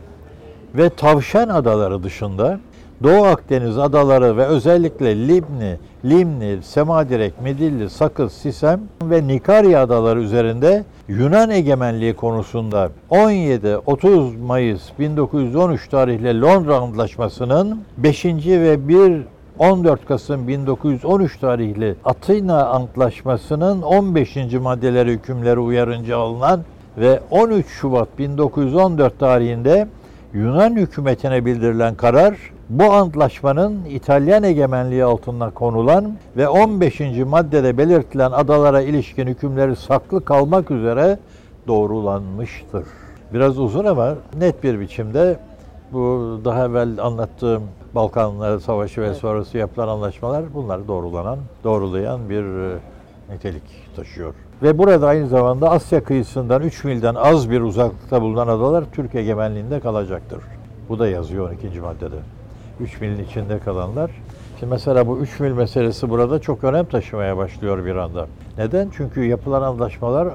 ve Tavşan adaları dışında Doğu Akdeniz adaları ve özellikle Libni, Limni, Semadirek, Midilli, Sakız, Sisem ve Nikarya adaları üzerinde Yunan egemenliği konusunda 17-30 Mayıs 1913 tarihli Londra Antlaşması'nın 5. ve 1 14 Kasım 1913 tarihli Atina Antlaşması'nın 15. maddeleri hükümleri uyarınca alınan ve 13 Şubat 1914 tarihinde Yunan hükümetine bildirilen karar bu antlaşmanın İtalyan egemenliği altında konulan ve 15. maddede belirtilen adalara ilişkin hükümleri saklı kalmak üzere doğrulanmıştır. Biraz uzun ama net bir biçimde Bu daha evvel anlattığım Balkanlar Savaşı ve sonrası yapılan anlaşmalar bunları doğrulanan, doğrulayan bir e, nitelik taşıyor. Ve burada aynı zamanda Asya kıyısından 3 milden az bir uzaklıkta bulunan adalar Türk egemenliğinde kalacaktır. Bu da yazıyor 12. maddede. 3 milin içinde kalanlar. Şimdi mesela bu 3 mil meselesi burada çok önem taşımaya başlıyor bir anda. Neden? Çünkü yapılan anlaşmalar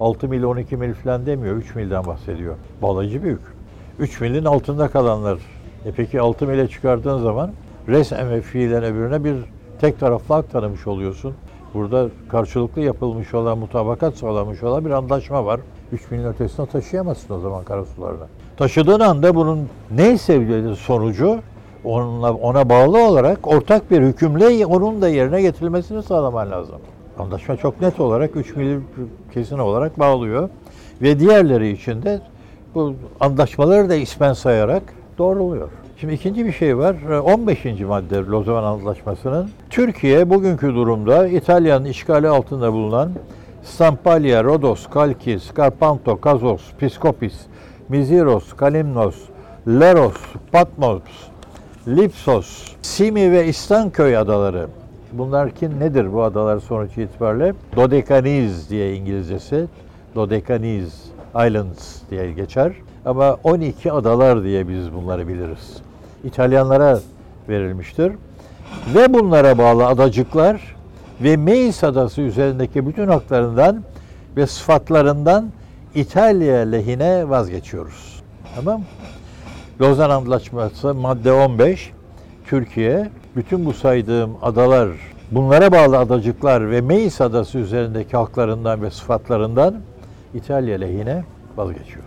6 mil 12 mil falan demiyor. 3 milden bahsediyor. Balayıcı büyük. 3 milin altında kalanlar. E peki 6 mile çıkardığın zaman resmen ve fiilen öbürüne bir tek taraflı hak tanımış oluyorsun. Burada karşılıklı yapılmış olan, mutabakat sağlamış olan bir anlaşma var. 3 milin ötesine taşıyamazsın o zaman karasularına. Taşıdığın anda bunun neyse sonucu onunla, ona bağlı olarak ortak bir hükümle onun da yerine getirilmesini sağlaman lazım. Anlaşma çok net olarak 3 mil kesin olarak bağlıyor. Ve diğerleri için de bu anlaşmaları da ismen sayarak doğruluyor. Şimdi ikinci bir şey var. 15. madde Lozan Antlaşması'nın Türkiye bugünkü durumda İtalya'nın işgali altında bulunan Stampalya, Rodos, Kalkis, Karpanto, Kazos, Piskopis, Miziros, Kalimnos, Leros, Patmos, Lipsos, Simi ve İstanköy adaları. Bunlar kim nedir bu adalar sonuç itibariyle? Dodekaniz diye İngilizcesi. Dodekaniz Islands diye geçer. Ama 12 adalar diye biz bunları biliriz. İtalyanlara verilmiştir. Ve bunlara bağlı adacıklar ve Meis adası üzerindeki bütün haklarından ve sıfatlarından İtalya lehine vazgeçiyoruz. Tamam? Lozan Antlaşması madde 15 Türkiye bütün bu saydığım adalar bunlara bağlı adacıklar ve Meis adası üzerindeki haklarından ve sıfatlarından İtalya lehine vazgeçiyor.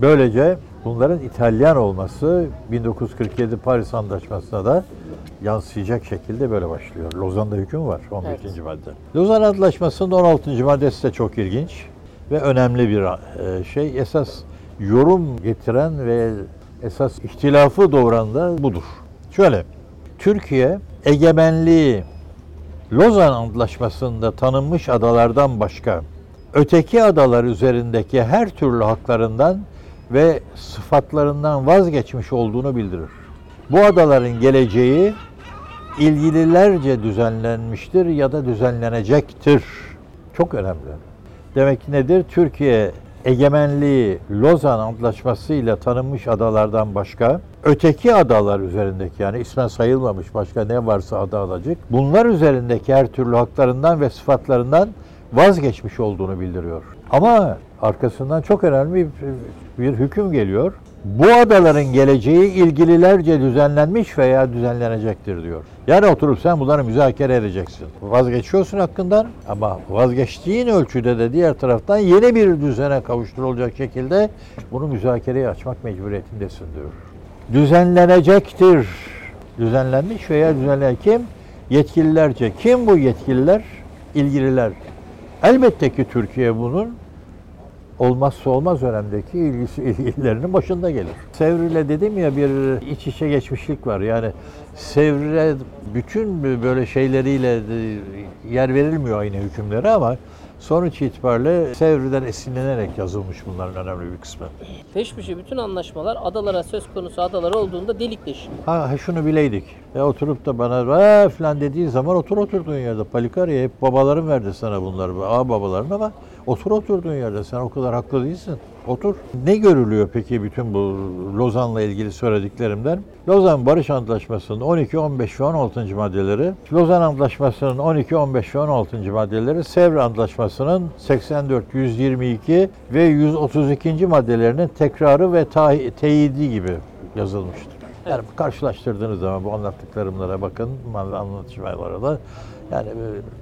Böylece bunların İtalyan olması 1947 Paris Antlaşması'na da yansıyacak şekilde böyle başlıyor. Lozan'da hüküm var 15. Evet. madde. Lozan Antlaşması'nın 16. maddesi de çok ilginç ve önemli bir e, şey. Esas yorum getiren ve esas ihtilafı doğuran da budur. Şöyle, Türkiye egemenliği Lozan Antlaşması'nda tanınmış adalardan başka öteki adalar üzerindeki her türlü haklarından ve sıfatlarından vazgeçmiş olduğunu bildirir. Bu adaların geleceği ilgililerce düzenlenmiştir ya da düzenlenecektir. Çok önemli. Demek ki nedir? Türkiye egemenliği Lozan Antlaşması ile tanınmış adalardan başka öteki adalar üzerindeki yani ismen sayılmamış başka ne varsa ada adacık bunlar üzerindeki her türlü haklarından ve sıfatlarından vazgeçmiş olduğunu bildiriyor. Ama arkasından çok önemli bir, bir hüküm geliyor. Bu adaların geleceği ilgililerce düzenlenmiş veya düzenlenecektir diyor. Yani oturup sen bunları müzakere edeceksin. Vazgeçiyorsun hakkından ama vazgeçtiğin ölçüde de diğer taraftan yeni bir düzene kavuşturulacak şekilde bunu müzakereye açmak mecburiyetindesin diyor. Düzenlenecektir. Düzenlenmiş veya düzenlenen kim? Yetkililerce. Kim bu yetkililer? İlgililer. Elbette ki Türkiye bunun olmazsa olmaz önemdeki ilgisi, (laughs) ilgilerinin başında gelir. Sevri'yle dedim ya bir iç içe geçmişlik var. Yani Sevri'ye bütün böyle şeyleriyle yer verilmiyor aynı hükümlere ama sonuç itibariyle Sevri'den esinlenerek yazılmış bunların önemli bir kısmı. Peş peşe bütün anlaşmalar adalara söz konusu adalar olduğunda delikleşiyor. Ha ha, şunu bileydik. Ya oturup da bana falan dediği zaman otur oturduğun yerde. Palikariye hep babaların verdi sana bunları. Ağ babaların ama otur oturduğun yerde. Sen o kadar haklı değilsin. Otur. Ne görülüyor peki bütün bu Lozan'la ilgili söylediklerimden? Lozan Barış Antlaşması'nın 12, 15 ve 16. maddeleri, Lozan Antlaşması'nın 12, 15 ve 16. maddeleri, Sevr Antlaşması'nın 84, 122 ve 132. maddelerinin tekrarı ve tahi- teyidi gibi yazılmıştır. Yani karşılaştırdığınız zaman bu anlattıklarımlara bakın, anlatışmalara da yani e,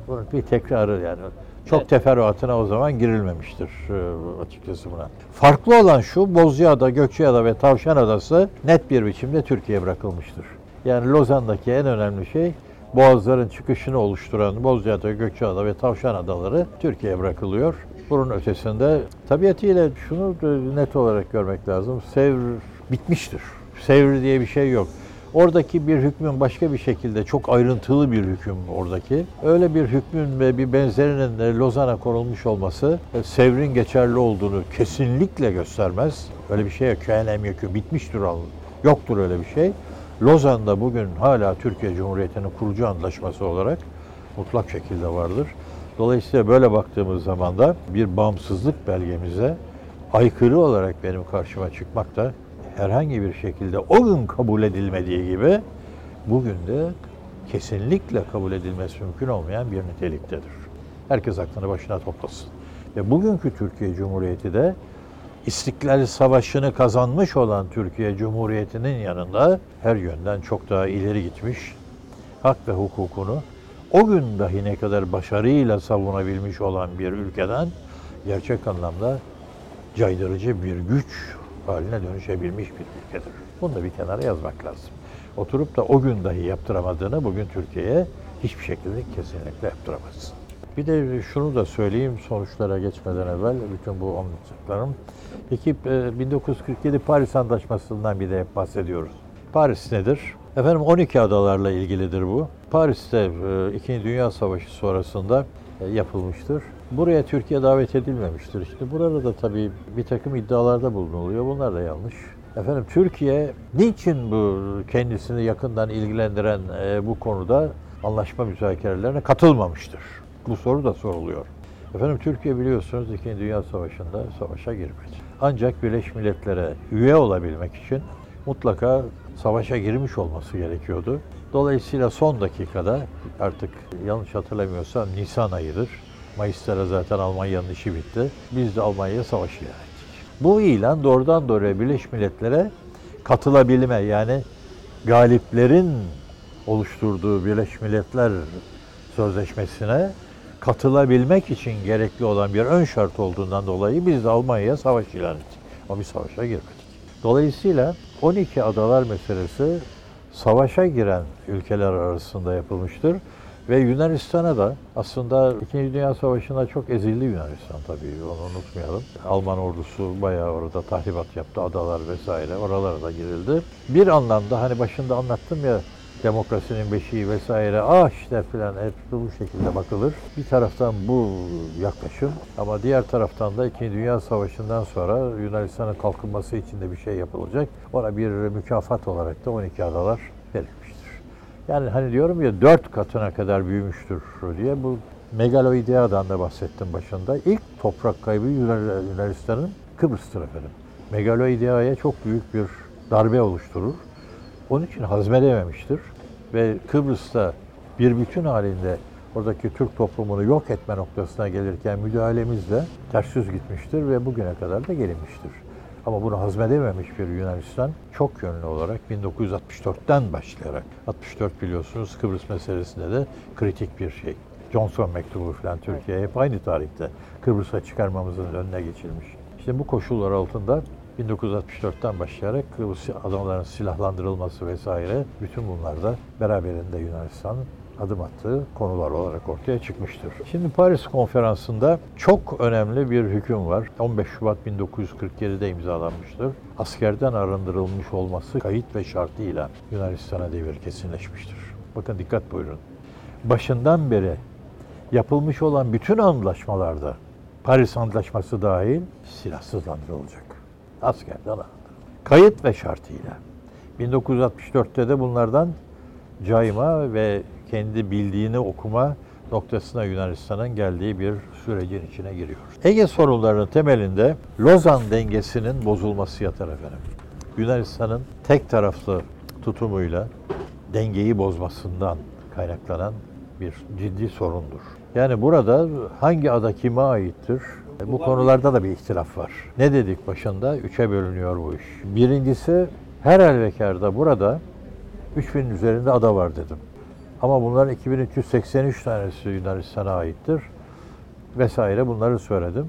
bunun bir tekrarı yani. Çok Evet. teferruatına o zaman girilmemiştir e, açıkçası buna. Farklı olan şu, Bozcaada, Gökçeada ve Tavşan Adası net bir biçimde Türkiye'ye bırakılmıştır. Yani Lozan'daki en önemli şey boğazların çıkışını oluşturan Bozcaada, Gökçeada ve Tavşan Adaları Türkiye'ye bırakılıyor. Bunun ötesinde tabiatıyla şunu net olarak görmek lazım. Sevr bitmiştir. Sevr diye bir şey yok. Oradaki bir hükmün başka bir şekilde çok ayrıntılı bir hüküm oradaki. Öyle bir hükmün ve bir benzerinin Lozan'a konulmuş olması e, Sevr'in geçerli olduğunu kesinlikle göstermez. Öyle bir şey yok. KNM yükü bitmiştir. Yoktur öyle bir şey. Lozan'da bugün hala Türkiye Cumhuriyeti'nin kurucu antlaşması olarak mutlak şekilde vardır. Dolayısıyla böyle baktığımız zaman da bir bağımsızlık belgemize aykırı olarak benim karşıma çıkmak da herhangi bir şekilde o gün kabul edilmediği gibi bugün de kesinlikle kabul edilmesi mümkün olmayan bir niteliktedir. Herkes aklını başına toplasın. Ve bugünkü Türkiye Cumhuriyeti de İstiklal Savaşı'nı kazanmış olan Türkiye Cumhuriyeti'nin yanında her yönden çok daha ileri gitmiş, hak ve hukukunu o gün dahi ne kadar başarıyla savunabilmiş olan bir ülkeden gerçek anlamda caydırıcı bir güç haline dönüşebilmiş bir ülkedir. Bunu da bir kenara yazmak lazım. Oturup da o gün dahi yaptıramadığını bugün Türkiye'ye hiçbir şekilde kesinlikle yaptıramaz. Bir de şunu da söyleyeyim sonuçlara geçmeden evvel bütün bu anlatacaklarım. Peki e, 1947 Paris Antlaşması'ndan bir de hep bahsediyoruz. Paris nedir? Efendim 12 adalarla ilgilidir bu. Paris'te e, İkinci Dünya Savaşı sonrasında e, yapılmıştır. Buraya Türkiye davet edilmemiştir. İşte burada da tabii bir takım iddialarda bulunuluyor. Bunlar da yanlış. Efendim Türkiye niçin bu kendisini yakından ilgilendiren e, bu konuda anlaşma müzakerelerine katılmamıştır? Bu soru da soruluyor. Efendim Türkiye biliyorsunuz İkinci Dünya Savaşı'nda savaşa girmedi. Ancak Birleşmiş Milletler'e üye olabilmek için mutlaka savaşa girmiş olması gerekiyordu. Dolayısıyla son dakikada artık yanlış hatırlamıyorsam Nisan ayıdır. Mayıs'ta zaten Almanya'nın işi bitti. Biz de Almanya'ya savaş ilan. Bu ilan doğrudan doğruya Birleşmiş Milletler'e katılabilme yani galiplerin oluşturduğu Birleşmiş Milletler Sözleşmesi'ne katılabilmek için gerekli olan bir ön şart olduğundan dolayı biz de Almanya'ya savaş ilan ettik. Ama bir savaşa girmedik. Dolayısıyla 12 adalar meselesi savaşa giren ülkeler arasında yapılmıştır. Ve Yunanistan'a da aslında İkinci Dünya Savaşı'nda çok ezildi Yunanistan tabii onu unutmayalım. Alman ordusu bayağı orada tahribat yaptı, adalar vesaire oralara da girildi. Bir anlamda hani başında anlattım ya demokrasinin beşiği vesaire ah işte filan hep bu şekilde bakılır. Bir taraftan bu yaklaşım ama diğer taraftan da İkinci Dünya Savaşı'ndan sonra Yunanistan'ın kalkınması için de bir şey yapılacak. Ona bir mükafat olarak da 12 adalar verilmiştir. Yani hani diyorum ya dört katına kadar büyümüştür diye bu Megaloidea'dan da bahsettim başında. İlk toprak kaybı Yunanistan'ın Kıbrıs'tır efendim. Megaloidea'ya çok büyük bir darbe oluşturur. Onun için hazmedememiştir ve Kıbrıs'ta bir bütün halinde oradaki Türk toplumunu yok etme noktasına gelirken müdahalemizle ters yüz gitmiştir ve bugüne kadar da gelinmiştir. Ama bunu hazmedememiş bir Yunanistan çok yönlü olarak 1964'ten başlayarak 64 biliyorsunuz Kıbrıs meselesinde de kritik bir şey. Johnson mektubu falan Türkiye hep aynı tarihte Kıbrıs'a çıkarmamızın önüne geçilmiş. İşte bu koşullar altında 1964'ten başlayarak Kıbrıs adamların silahlandırılması vesaire bütün bunlar da beraberinde Yunanistan'ın adım attığı konular olarak ortaya çıkmıştır. Şimdi Paris Konferansı'nda çok önemli bir hüküm var. 15 Şubat 1947'de imzalanmıştır. Askerden arındırılmış olması kayıt ve şartıyla Yunanistan'a devir kesinleşmiştir. Bakın dikkat buyurun. Başından beri yapılmış olan bütün anlaşmalarda Paris Antlaşması dahil silahsızlandırılacak. Askerden arındırılacak. Kayıt ve şartıyla. 1964'te de bunlardan cayma ve kendi bildiğini okuma noktasına Yunanistan'ın geldiği bir sürecin içine giriyor. Ege sorunlarının temelinde Lozan dengesinin bozulması yatar efendim. Yunanistan'ın tek taraflı tutumuyla dengeyi bozmasından kaynaklanan bir ciddi sorundur. Yani burada hangi ada kime aittir? Bu konularda da bir ihtilaf var. Ne dedik başında? Üçe bölünüyor bu iş. Birincisi her elvekarda burada 3000 üzerinde ada var dedim. Ama bunların 2383 tanesi Yunanistan'a aittir vesaire bunları söyledim.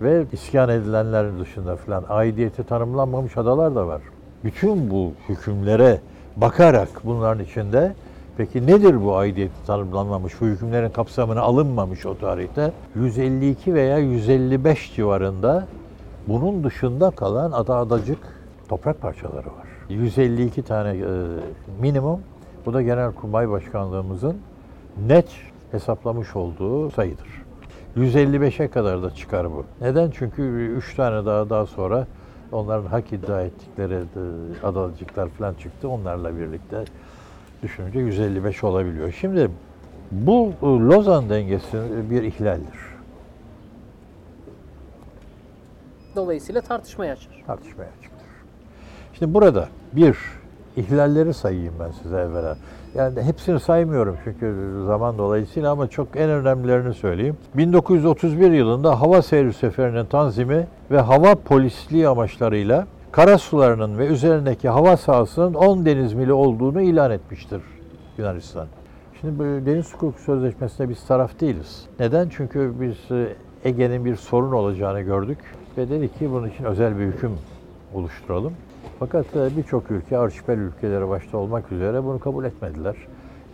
Ve iskan edilenlerin dışında filan aidiyeti tanımlanmamış adalar da var. Bütün bu hükümlere bakarak bunların içinde peki nedir bu aidiyeti tanımlanmamış, bu hükümlerin kapsamına alınmamış o tarihte? 152 veya 155 civarında bunun dışında kalan ada adacık toprak parçaları var. 152 tane e, minimum. Bu da Genelkurmay Başkanlığımızın net hesaplamış olduğu sayıdır. 155'e kadar da çıkar bu. Neden? Çünkü 3 tane daha daha sonra onların hak iddia ettikleri e, adalcıklar falan çıktı. Onlarla birlikte düşününce 155 olabiliyor. Şimdi bu e, Lozan dengesi bir ihlaldir. Dolayısıyla tartışmaya açar. tartışmaya açıktır. Şimdi burada bir ihlalleri sayayım ben size evvela. Yani hepsini saymıyorum çünkü zaman dolayısıyla ama çok en önemlilerini söyleyeyim. 1931 yılında hava seyri seferinin tanzimi ve hava polisliği amaçlarıyla kara sularının ve üzerindeki hava sahasının 10 deniz mili olduğunu ilan etmiştir Yunanistan. Şimdi Deniz Hukuku Sözleşmesi'ne biz taraf değiliz. Neden? Çünkü biz e, Ege'nin bir sorun olacağını gördük ve dedik ki bunun için özel bir hüküm oluşturalım. Fakat e, birçok ülke, arşipel ülkeleri başta olmak üzere bunu kabul etmediler.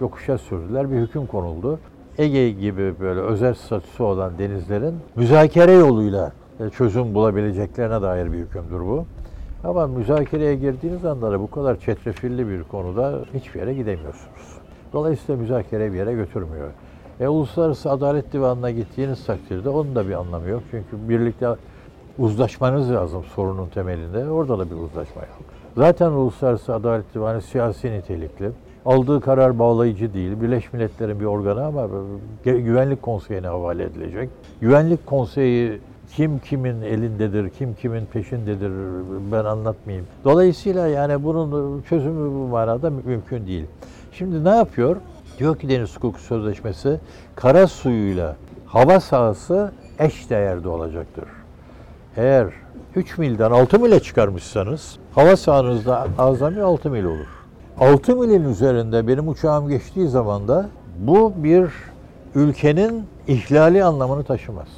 Yokuşa sürdüler, bir hüküm konuldu. Ege gibi böyle özel statüsü olan denizlerin müzakere yoluyla e, çözüm bulabileceklerine dair bir hükümdür bu. Ama müzakereye girdiğiniz anda da bu kadar çetrefilli bir konuda hiçbir yere gidemiyorsunuz. Dolayısıyla müzakere bir yere götürmüyor. E, Uluslararası Adalet Divanı'na gittiğiniz takdirde onun da bir anlamı yok. Çünkü birlikte uzlaşmanız lazım sorunun temelinde. Orada da bir uzlaşma yok. Zaten Uluslararası Adalet Divanı siyasi nitelikli. Aldığı karar bağlayıcı değil. Birleşmiş Milletler'in bir organı ama Güvenlik Konseyi'ne havale edilecek. Güvenlik Konseyi kim kimin elindedir, kim kimin peşindedir ben anlatmayayım. Dolayısıyla yani bunun çözümü bu manada mümkün değil. Şimdi ne yapıyor? Diyor ki Deniz Hukuku Sözleşmesi kara suyuyla hava sahası eş değerde olacaktır. Eğer 3 milden 6 mile çıkarmışsanız hava sahanızda azami 6 mil olur. 6 milin üzerinde benim uçağım geçtiği zaman da bu bir ülkenin ihlali anlamını taşımaz.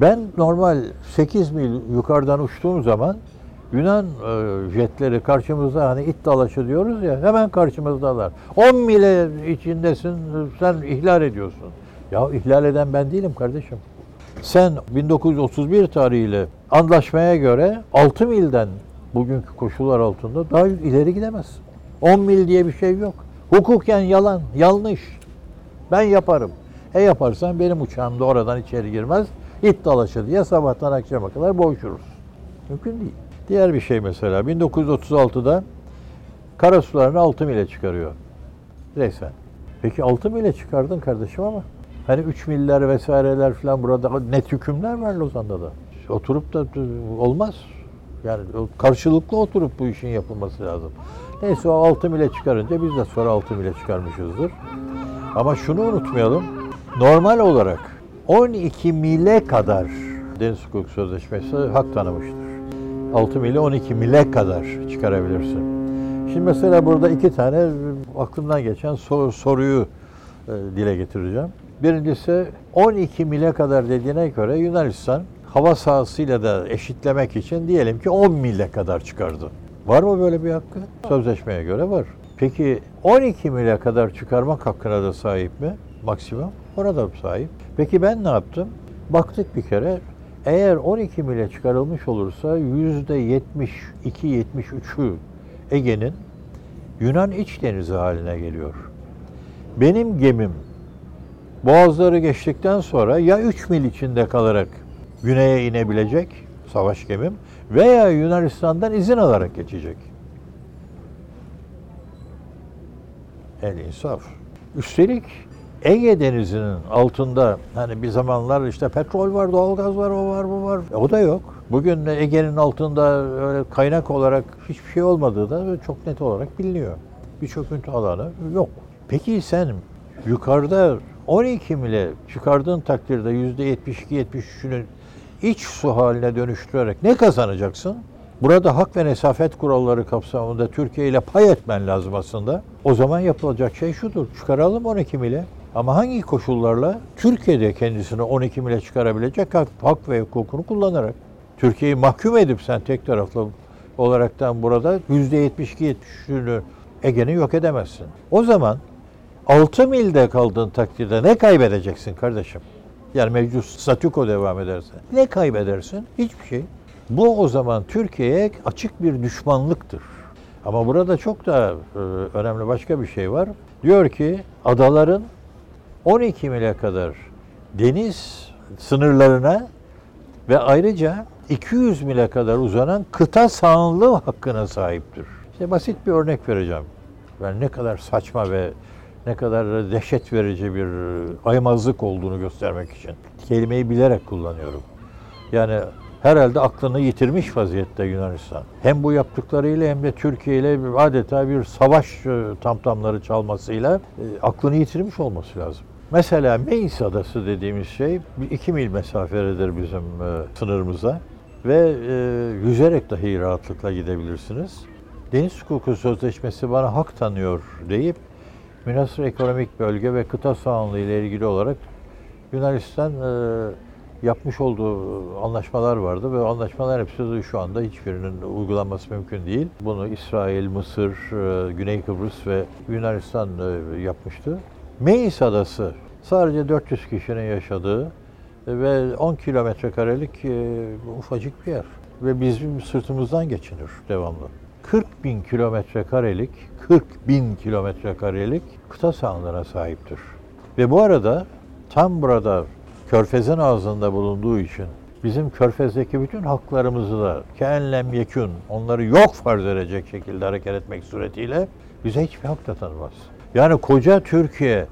Ben normal 8 mil yukarıdan uçtuğum zaman Yunan e, jetleri karşımızda hani it dalaşı diyoruz ya hemen karşımızdalar. 10 mile içindesin sen ihlal ediyorsun. Ya ihlal eden ben değilim kardeşim. Sen 1931 tarihiyle anlaşmaya göre 6 milden bugünkü koşullar altında daha ileri gidemezsin. 10 mil diye bir şey yok. Hukuken yalan, yanlış. Ben yaparım. E yaparsan benim uçağım da oradan içeri girmez. İt dalaşı diye sabahtan akşama kadar boğuşuruz. Mümkün değil. Diğer bir şey mesela 1936'da kara sularını 6 mile çıkarıyor. Resmen. Peki 6 mile çıkardın kardeşim ama hani 3 miller vesaireler falan burada net hükümler var Lozan'da da. Oturup da olmaz. Yani karşılıklı oturup bu işin yapılması lazım. Neyse o 6 mile çıkarınca biz de sonra 6 mile çıkarmışızdır. Ama şunu unutmayalım. Normal olarak 12 mile kadar Deniz Hukuk Sözleşmesi hak tanımıştır. 6 mili 12 mile kadar çıkarabilirsin. Şimdi mesela burada iki tane aklımdan geçen sor, soruyu e, dile getireceğim. Birincisi 12 mile kadar dediğine göre Yunanistan hava sahasıyla da eşitlemek için diyelim ki 10 mile kadar çıkardı. Var mı böyle bir hakkı? Sözleşmeye göre var. Peki 12 mile kadar çıkarmak hakkına da sahip mi? Maksimum. Orada sahip. Peki ben ne yaptım? Baktık bir kere eğer 12 mile çıkarılmış olursa %72-73'ü Ege'nin Yunan iç denizi haline geliyor. Benim gemim boğazları geçtikten sonra ya 3 mil içinde kalarak güneye inebilecek savaş gemim veya Yunanistan'dan izin alarak geçecek. El insaf. Üstelik Ege Denizi'nin altında hani bir zamanlar işte petrol var, doğalgaz var, o var, bu var. O da yok. Bugün Ege'nin altında öyle kaynak olarak hiçbir şey olmadığı da çok net olarak biliniyor. Bir çöküntü alanı yok. Peki sen yukarıda 12 mile çıkardığın takdirde %72-73'ünü iç su haline dönüştürerek ne kazanacaksın? Burada hak ve nesafet kuralları kapsamında Türkiye ile pay etmen lazım aslında. O zaman yapılacak şey şudur. Çıkaralım 12 mile. Ama hangi koşullarla? Türkiye'de kendisini 12 mile çıkarabilecek hak, ve hukukunu kullanarak. Türkiye'yi mahkum edip sen tek taraflı olaraktan burada %72-73'ünü Ege'ni yok edemezsin. O zaman 6 milde kaldığın takdirde ne kaybedeceksin kardeşim? Yani mevcut statüko devam ederse. Ne kaybedersin? Hiçbir şey. Bu o zaman Türkiye'ye açık bir düşmanlıktır. Ama burada çok da e, önemli başka bir şey var. Diyor ki adaların 12 mile kadar deniz sınırlarına ve ayrıca 200 mile kadar uzanan kıta sahanlığı hakkına sahiptir. İşte basit bir örnek vereceğim. Ben ne kadar saçma ve ne kadar dehşet verici bir aymazlık olduğunu göstermek için. Kelimeyi bilerek kullanıyorum. Yani herhalde aklını yitirmiş vaziyette Yunanistan. Hem bu yaptıklarıyla hem de Türkiye ile adeta bir savaş e, tamtamları çalmasıyla e, aklını yitirmiş olması lazım. Mesela Meis Adası dediğimiz şey 2 mil mesafededir bizim e, sınırımıza ve e, yüzerek dahi rahatlıkla gidebilirsiniz. Deniz hukuku sözleşmesi bana hak tanıyor deyip münasır ekonomik bölge ve kıta sahanlığı ile ilgili olarak Yunanistan e, yapmış olduğu anlaşmalar vardı ve anlaşmalar hepsi şu anda hiçbirinin uygulanması mümkün değil. Bunu İsrail, Mısır, e, Güney Kıbrıs ve Yunanistan e, yapmıştı. Meis Adası sadece 400 kişinin yaşadığı ve 10 kilometre karelik e, ufacık bir yer. Ve bizim sırtımızdan geçinir devamlı. 40 bin kilometre karelik, 40 bin kilometre karelik kıta sahanlığına sahiptir. Ve bu arada tam burada körfezin ağzında bulunduğu için bizim körfezdeki bütün haklarımızı da keenlem yekün, onları yok farz edecek şekilde hareket etmek suretiyle bize hiçbir hak da tanımaz. Yani koca Türkiye,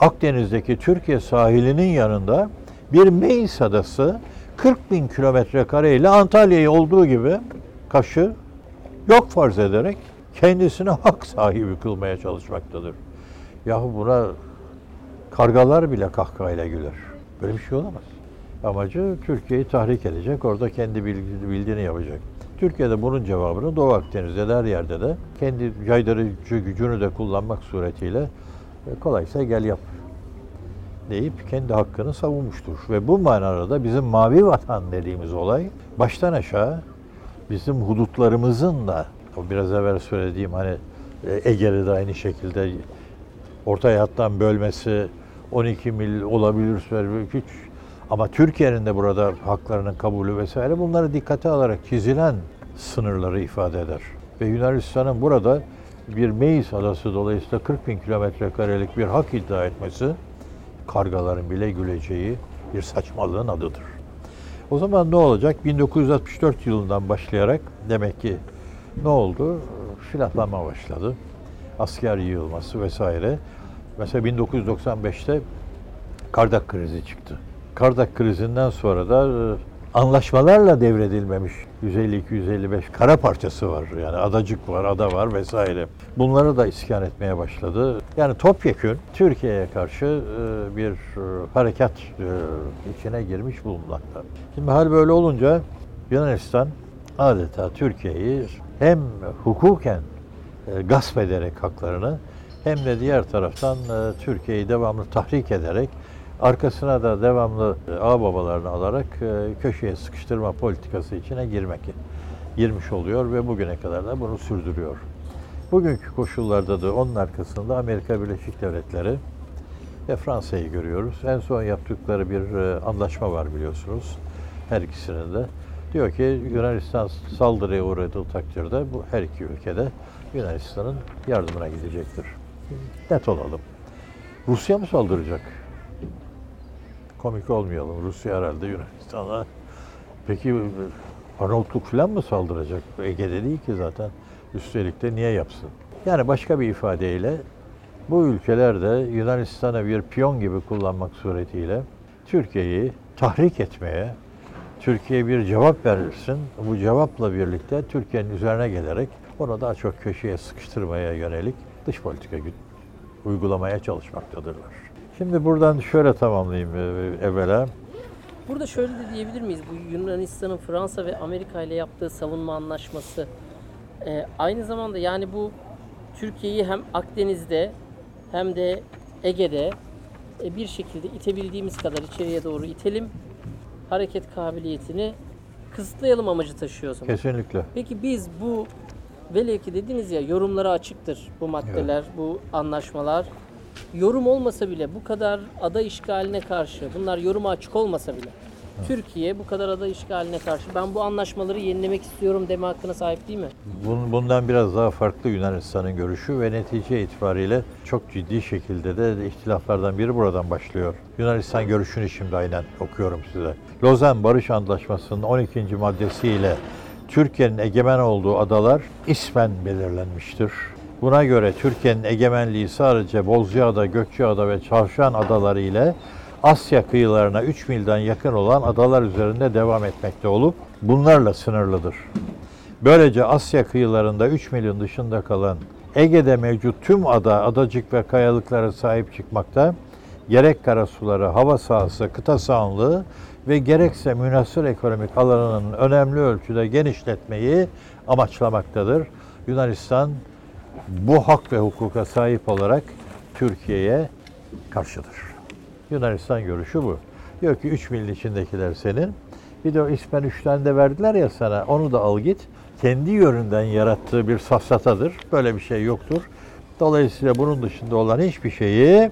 Akdeniz'deki Türkiye sahilinin yanında bir Meis adası 40 bin kilometre kare ile Antalya'yı olduğu gibi Kaş'ı yok farz ederek kendisine (laughs) hak sahibi kılmaya çalışmaktadır. Yahu buna kargalar bile kahkahayla güler. Böyle bir şey olamaz. Amacı Türkiye'yi tahrik edecek, orada kendi bildiğini yapacak. Türkiye'de bunun cevabını Doğu Akdeniz'de de her yerde de kendi caydırıcı gücünü de kullanmak suretiyle e, kolaysa gel yap deyip kendi hakkını savunmuştur. Ve bu manada da bizim mavi vatan dediğimiz olay baştan aşağı bizim hudutlarımızın da o biraz evvel söylediğim hani e, Ege'de de aynı şekilde orta hayattan bölmesi 12 mil olabilir hiç ama Türkiye'nin de burada haklarının kabulü vesaire bunları dikkate alarak çizilen sınırları ifade eder. Ve Yunanistan'ın burada bir Meis adası dolayısıyla 40 bin kilometre karelik bir hak iddia etmesi kargaların bile güleceği bir saçmalığın adıdır. O zaman ne olacak? 1964 yılından başlayarak demek ki ne oldu? Silahlanma başladı. Asker yığılması vesaire. Mesela 1995'te Kardak krizi çıktı. Kardak krizinden sonra da e, anlaşmalarla devredilmemiş 150-255 kara parçası var. Yani adacık var, ada var vesaire. Bunları da iskan etmeye başladı. Yani topyekün Türkiye'ye karşı e, bir e, harekat içine girmiş bulunmakta. Şimdi hal böyle olunca Yunanistan adeta Türkiye'yi hem hukuken gasp ederek haklarını hem de diğer taraftan Türkiye'yi devamlı tahrik ederek arkasına da devamlı ağ babalarını alarak köşeye sıkıştırma politikası içine girmek girmiş oluyor ve bugüne kadar da bunu sürdürüyor. Bugünkü koşullarda da onun arkasında Amerika Birleşik Devletleri ve Fransa'yı görüyoruz. En son yaptıkları bir anlaşma var biliyorsunuz her ikisinin de. Diyor ki Yunanistan saldırıya uğradığı takdirde bu her iki ülkede Yunanistan'ın yardımına gidecektir. Net olalım. Rusya mı saldıracak? Komik olmayalım. Rusya herhalde Yunanistan'a. Peki Arnavutluk falan mı saldıracak? Ege'de değil ki zaten. Üstelik de niye yapsın? Yani başka bir ifadeyle bu ülkeler de Yunanistan'a bir piyon gibi kullanmak suretiyle Türkiye'yi tahrik etmeye, Türkiye bir cevap verirsin. Bu cevapla birlikte Türkiye'nin üzerine gelerek onu daha çok köşeye sıkıştırmaya yönelik dış politika uygulamaya çalışmaktadırlar. Şimdi buradan şöyle tamamlayayım e, evvela. Burada şöyle de diyebilir miyiz? Bu Yunanistan'ın Fransa ve Amerika ile yaptığı savunma anlaşması e, aynı zamanda yani bu Türkiye'yi hem Akdeniz'de hem de Ege'de e, bir şekilde itebildiğimiz kadar içeriye doğru itelim. Hareket kabiliyetini kısıtlayalım amacı taşıyor zaman. Kesinlikle. Peki biz bu velev ki dediniz ya yorumlara açıktır bu maddeler, evet. bu anlaşmalar. Yorum olmasa bile bu kadar ada işgaline karşı bunlar yoruma açık olmasa bile Türkiye bu kadar ada işgaline karşı ben bu anlaşmaları yenilemek istiyorum deme hakkına sahip değil mi? Bun- Bundan biraz daha farklı Yunanistan'ın görüşü ve netice itibariyle çok ciddi şekilde de ihtilaflardan biri buradan başlıyor. Yunanistan görüşünü şimdi aynen okuyorum size. Lozan Barış Antlaşması'nın 12. maddesiyle Türkiye'nin egemen olduğu adalar ismen belirlenmiştir. Buna göre Türkiye'nin egemenliği sadece Bozcaada, Gökçeada ve Çavşan adaları ile Asya kıyılarına 3 milden yakın olan adalar üzerinde devam etmekte olup bunlarla sınırlıdır. Böylece Asya kıyılarında 3 milyon dışında kalan Ege'de mevcut tüm ada, adacık ve kayalıklara sahip çıkmakta, gerek karasuları, hava sahası, kıta sahanlığı ve gerekse münasır ekonomik alanının önemli ölçüde genişletmeyi amaçlamaktadır. Yunanistan bu hak ve hukuka sahip olarak Türkiye'ye karşıdır. Yunanistan görüşü bu. Diyor ki 3 milin içindekiler senin. Bir de o ismen 3 tane de verdiler ya sana onu da al git. Kendi yönünden yarattığı bir safsatadır. Böyle bir şey yoktur. Dolayısıyla bunun dışında olan hiçbir şeyi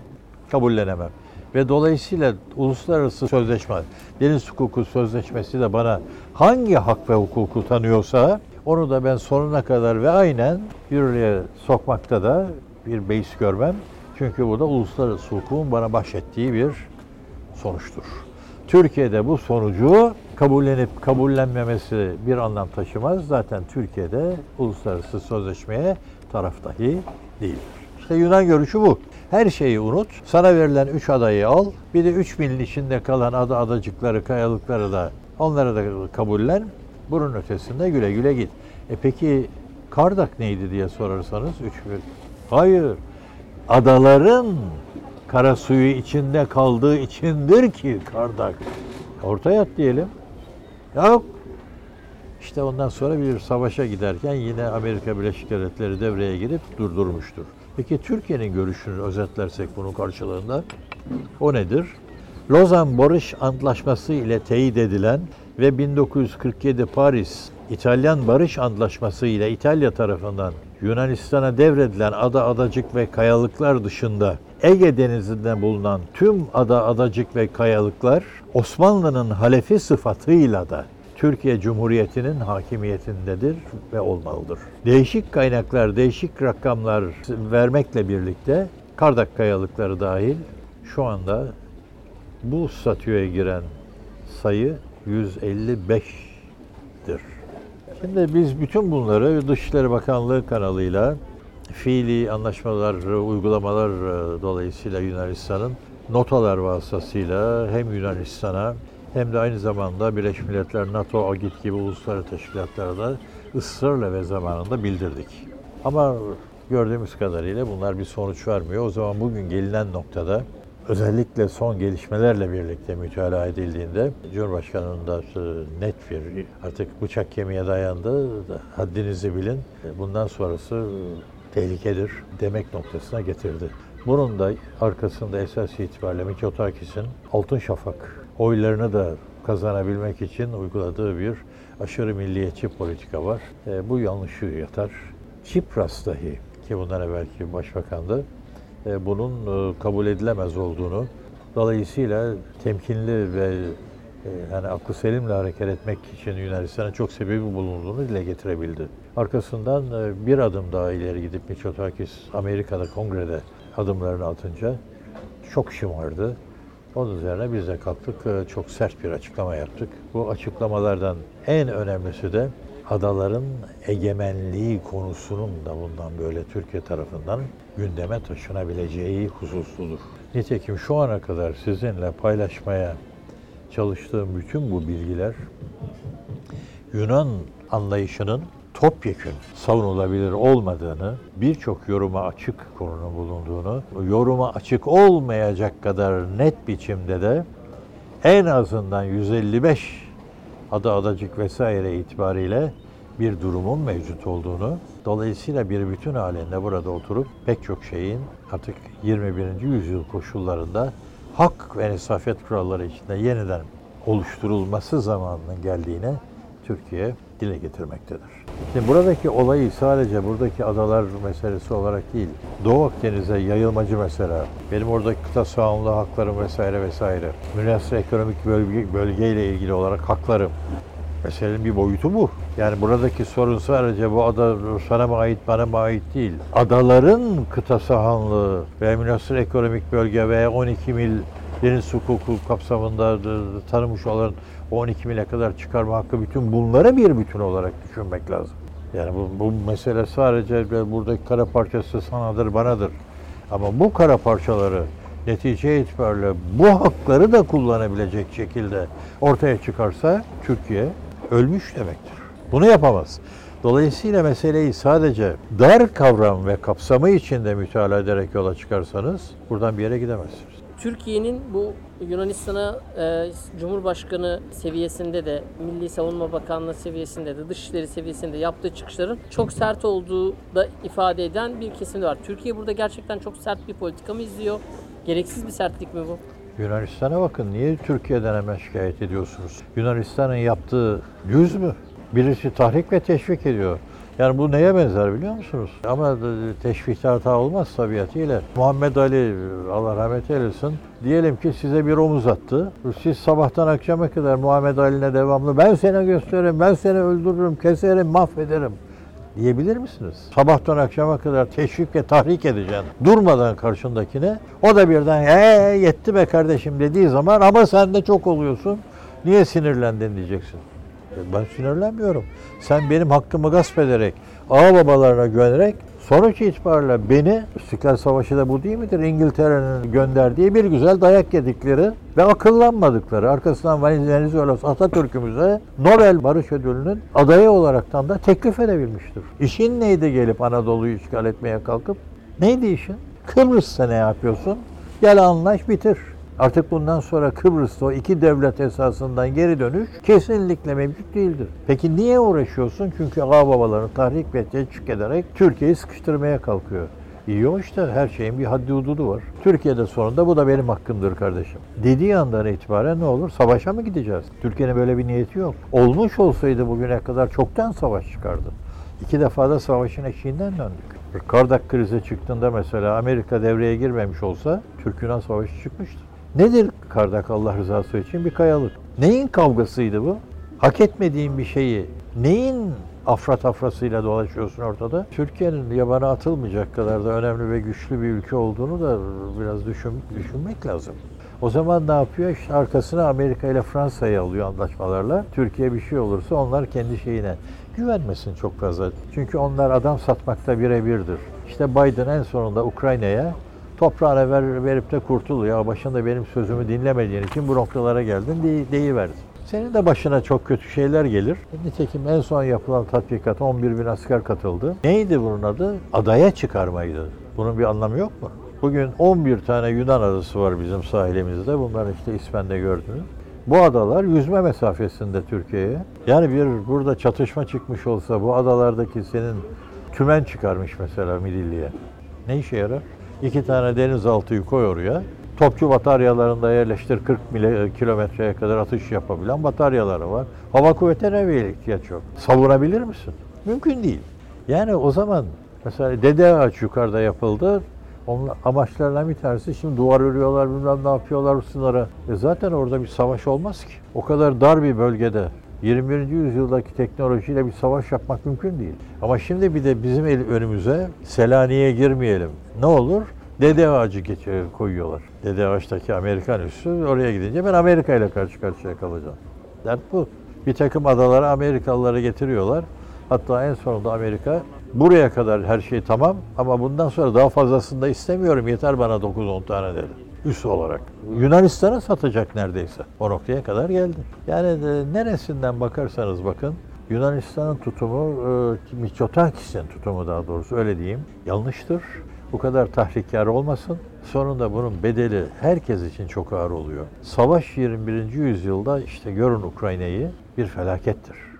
kabullenemem. Ve dolayısıyla uluslararası sözleşme, deniz hukuku sözleşmesi de bana hangi hak ve hukuku tanıyorsa onu da ben sonuna kadar ve aynen yürürlüğe sokmakta da bir beis görmem. Çünkü bu da uluslararası hukukun bana bahşettiği bir sonuçtur. Türkiye'de bu sonucu kabullenip kabullenmemesi bir anlam taşımaz. Zaten Türkiye'de uluslararası sözleşmeye taraf dahi değildir. İşte Yunan görüşü bu. Her şeyi unut. Sana verilen üç adayı al. Bir de üç milin içinde kalan ada adacıkları, kayalıkları da onları da kabullen. Bunun ötesinde güle güle git. E peki Kardak neydi diye sorarsanız üç bir. Hayır. Adaların kara suyu içinde kaldığı içindir ki Kardak. Ortaya at diyelim. Yok. İşte ondan sonra bir savaşa giderken yine Amerika Birleşik Devletleri devreye girip durdurmuştur. Peki Türkiye'nin görüşünü özetlersek bunun karşılığında o nedir? Lozan Barış Antlaşması ile teyit edilen ve 1947 Paris İtalyan Barış Antlaşması ile İtalya tarafından Yunanistan'a devredilen ada adacık ve kayalıklar dışında Ege Denizi'nde bulunan tüm ada adacık ve kayalıklar Osmanlı'nın halefi sıfatıyla da Türkiye Cumhuriyeti'nin hakimiyetindedir ve olmalıdır. Değişik kaynaklar, değişik rakamlar vermekle birlikte Kardak kayalıkları dahil şu anda bu statüye giren sayı 155'dir. Şimdi biz bütün bunları Dışişleri Bakanlığı kanalıyla fiili anlaşmalar, uygulamalar e, dolayısıyla Yunanistan'ın notalar vasıtasıyla hem Yunanistan'a hem de aynı zamanda Birleşmiş Milletler, NATO, AGİT gibi uluslararası teşkilatlara da ısrarla ve zamanında bildirdik. Ama gördüğümüz kadarıyla bunlar bir sonuç vermiyor. O zaman bugün gelinen noktada özellikle son gelişmelerle birlikte mütalaa edildiğinde Cumhurbaşkanı'nın da net bir artık bıçak kemiğe dayandı. Haddinizi bilin. Bundan sonrası tehlikedir demek noktasına getirdi. Bunun da arkasında esas itibariyle Mitsotakis'in Altın Şafak oylarını da kazanabilmek için uyguladığı bir aşırı milliyetçi politika var. E, bu yanlışı yatar. Çipras dahi ki bundan evvelki başbakandı bunun e, kabul edilemez olduğunu dolayısıyla temkinli ve e, yani aklı selimle hareket etmek için Yunanistan'a çok sebebi bulunduğunu dile getirebildi. Arkasından e, bir adım daha ileri gidip Mitsotakis Amerika'da kongrede adımlarını atınca çok şımardı. Onun üzerine biz de kalktık, e, çok sert bir açıklama yaptık. Bu açıklamalardan en önemlisi de adaların egemenliği konusunun da bundan böyle Türkiye tarafından gündeme taşınabileceği hususludur. Nitekim şu ana kadar sizinle paylaşmaya çalıştığım bütün bu bilgiler Yunan anlayışının topyekün savunulabilir olmadığını, birçok yoruma açık konunun bulunduğunu, yoruma açık olmayacak kadar net biçimde de en azından 155 adı adacık vesaire itibariyle bir durumun mevcut olduğunu, dolayısıyla bir bütün halinde burada oturup pek çok şeyin artık 21. yüzyıl koşullarında hak ve nesafet kuralları içinde yeniden oluşturulması zamanının geldiğine Türkiye dile getirmektedir. Şimdi buradaki olayı sadece buradaki adalar meselesi olarak değil, Doğu Akdeniz'e yayılmacı mesela, benim oradaki kıta sahanlığı haklarım vesaire vesaire, münasır ekonomik bölge, bölgeyle ilgili olarak haklarım. Meselenin bir boyutu bu. Yani buradaki sorun sadece bu ada sana mı ait, bana mı ait değil. Adaların kıta sahanlığı ve münasır ekonomik bölge ve 12 mil deniz hukuku kapsamında tanımış olan 12 mile kadar çıkarma hakkı bütün bunları bir bütün olarak düşünmek lazım. Yani bu, bu mesele sadece buradaki kara parçası sanadır, banadır. Ama bu kara parçaları netice itibariyle bu hakları da kullanabilecek şekilde ortaya çıkarsa Türkiye ölmüş demektir. Bunu yapamaz. Dolayısıyla meseleyi sadece dar kavram ve kapsamı içinde mütalaa ederek yola çıkarsanız buradan bir yere gidemezsiniz. Türkiye'nin bu Yunanistan'a e, Cumhurbaşkanı seviyesinde de, Milli Savunma Bakanlığı seviyesinde de, Dışişleri seviyesinde yaptığı çıkışların çok sert olduğu da ifade eden bir kesim de var. Türkiye burada gerçekten çok sert bir politika mı izliyor? Gereksiz bir sertlik mi bu? Yunanistan'a bakın. Niye Türkiye'den hemen şikayet ediyorsunuz? Yunanistan'ın yaptığı yüz mü? Birisi tahrik ve teşvik ediyor. Yani bu neye benzer biliyor musunuz? Ama teşvikte hata olmaz tabiatıyla. Muhammed Ali, Allah rahmet eylesin, diyelim ki size bir omuz attı. Siz sabahtan akşama kadar Muhammed Ali'ne devamlı ben seni gösteririm, ben seni öldürürüm, keserim, mahvederim diyebilir misiniz? Sabahtan akşama kadar teşvik ve tahrik edeceksin. Durmadan karşındakine. O da birden ee yetti be kardeşim dediği zaman ama sen de çok oluyorsun. Niye sinirlendin diyeceksin. Ben sinirlenmiyorum. Sen benim hakkımı gasp ederek, ağ babalarına güvenerek sonuç itibariyle beni, İstiklal Savaşı da bu değil midir? İngiltere'nin gönderdiği bir güzel dayak yedikleri ve akıllanmadıkları, arkasından Venezuela Atatürk'ümüze Nobel Barış Ödülü'nün adayı olaraktan da teklif edebilmiştir. İşin neydi gelip Anadolu'yu işgal etmeye kalkıp? Neydi işin? Kıbrıs'ta ne yapıyorsun? Gel anlaş bitir. Artık bundan sonra Kıbrıs'ta o iki devlet esasından geri dönüş kesinlikle mevcut değildir. Peki niye uğraşıyorsun? Çünkü ağa babalarını tahrik ve teşvik ederek Türkiye'yi sıkıştırmaya kalkıyor. İyi hoş da her şeyin bir haddi hududu var. Türkiye'de sonunda bu da benim hakkımdır kardeşim. Dediği andan itibaren ne olur? Savaşa mı gideceğiz? Türkiye'nin böyle bir niyeti yok. Olmuş olsaydı bugüne kadar çoktan savaş çıkardı. İki defa da savaşın eşiğinden döndük. Kardak krizi çıktığında mesela Amerika devreye girmemiş olsa Türk-Yunan savaşı çıkmıştı. Nedir kardak Allah rızası için? Bir kayalık. Neyin kavgasıydı bu? Hak etmediğin bir şeyi neyin afra tafrasıyla dolaşıyorsun ortada? Türkiye'nin yabana atılmayacak kadar da önemli ve güçlü bir ülke olduğunu da biraz düşün, düşünmek lazım. O zaman ne yapıyor? İşte arkasına Amerika ile Fransa'yı alıyor anlaşmalarla. Türkiye bir şey olursa onlar kendi şeyine güvenmesin çok fazla. Çünkü onlar adam satmakta birebirdir. İşte Biden en sonunda Ukrayna'ya toprağına ver, verip de kurtuluyor. Başında benim sözümü dinlemediğin için bu noktalara geldin diye, deyiverdi. Senin de başına çok kötü şeyler gelir. Nitekim en son yapılan tatbikat 11 bin asker katıldı. Neydi bunun adı? Adaya çıkarmaydı. Bunun bir anlamı yok mu? Bugün 11 tane Yunan adası var bizim sahilimizde. Bunlar işte İspen'de gördünüz. Bu adalar yüzme mesafesinde Türkiye'ye. Yani bir burada çatışma çıkmış olsa bu adalardaki senin tümen çıkarmış mesela Midilli'ye. Ne işe yarar? İki tane denizaltıyı koy oraya. Topçu bataryalarında yerleştir 40 mile, kilometreye kadar atış yapabilen bataryaları var. Hava kuvvetine bir ihtiyaç yok. Savunabilir misin? Mümkün değil. Yani o zaman mesela Dede Ağaç yukarıda yapıldı. Onun amaçlarından bir tanesi şimdi duvar örüyorlar bilmem ne yapıyorlar sınıra. E zaten orada bir savaş olmaz ki. O kadar dar bir bölgede 21. yüzyıldaki teknolojiyle bir savaş yapmak mümkün değil. Ama şimdi bir de bizim el önümüze Selanik'e girmeyelim. Ne olur? Dede ağacı geçe koyuyorlar. Dede ağaçtaki Amerikan üssü oraya gidince ben Amerika ile karşı karşıya kalacağım. Dert bu. Bir takım adalara Amerikalıları getiriyorlar. Hatta en sonunda Amerika buraya kadar her şey tamam ama bundan sonra daha fazlasını da istemiyorum. Yeter bana 9-10 tane dedi. Üs olarak. Yunanistan'a satacak neredeyse. O noktaya kadar geldi. Yani e, neresinden bakarsanız bakın Yunanistan'ın tutumu, e, Mitsotakis'in tutumu daha doğrusu öyle diyeyim, yanlıştır. Bu kadar tahrikkar olmasın. Sonunda bunun bedeli herkes için çok ağır oluyor. Savaş 21. yüzyılda işte görün Ukrayna'yı bir felakettir.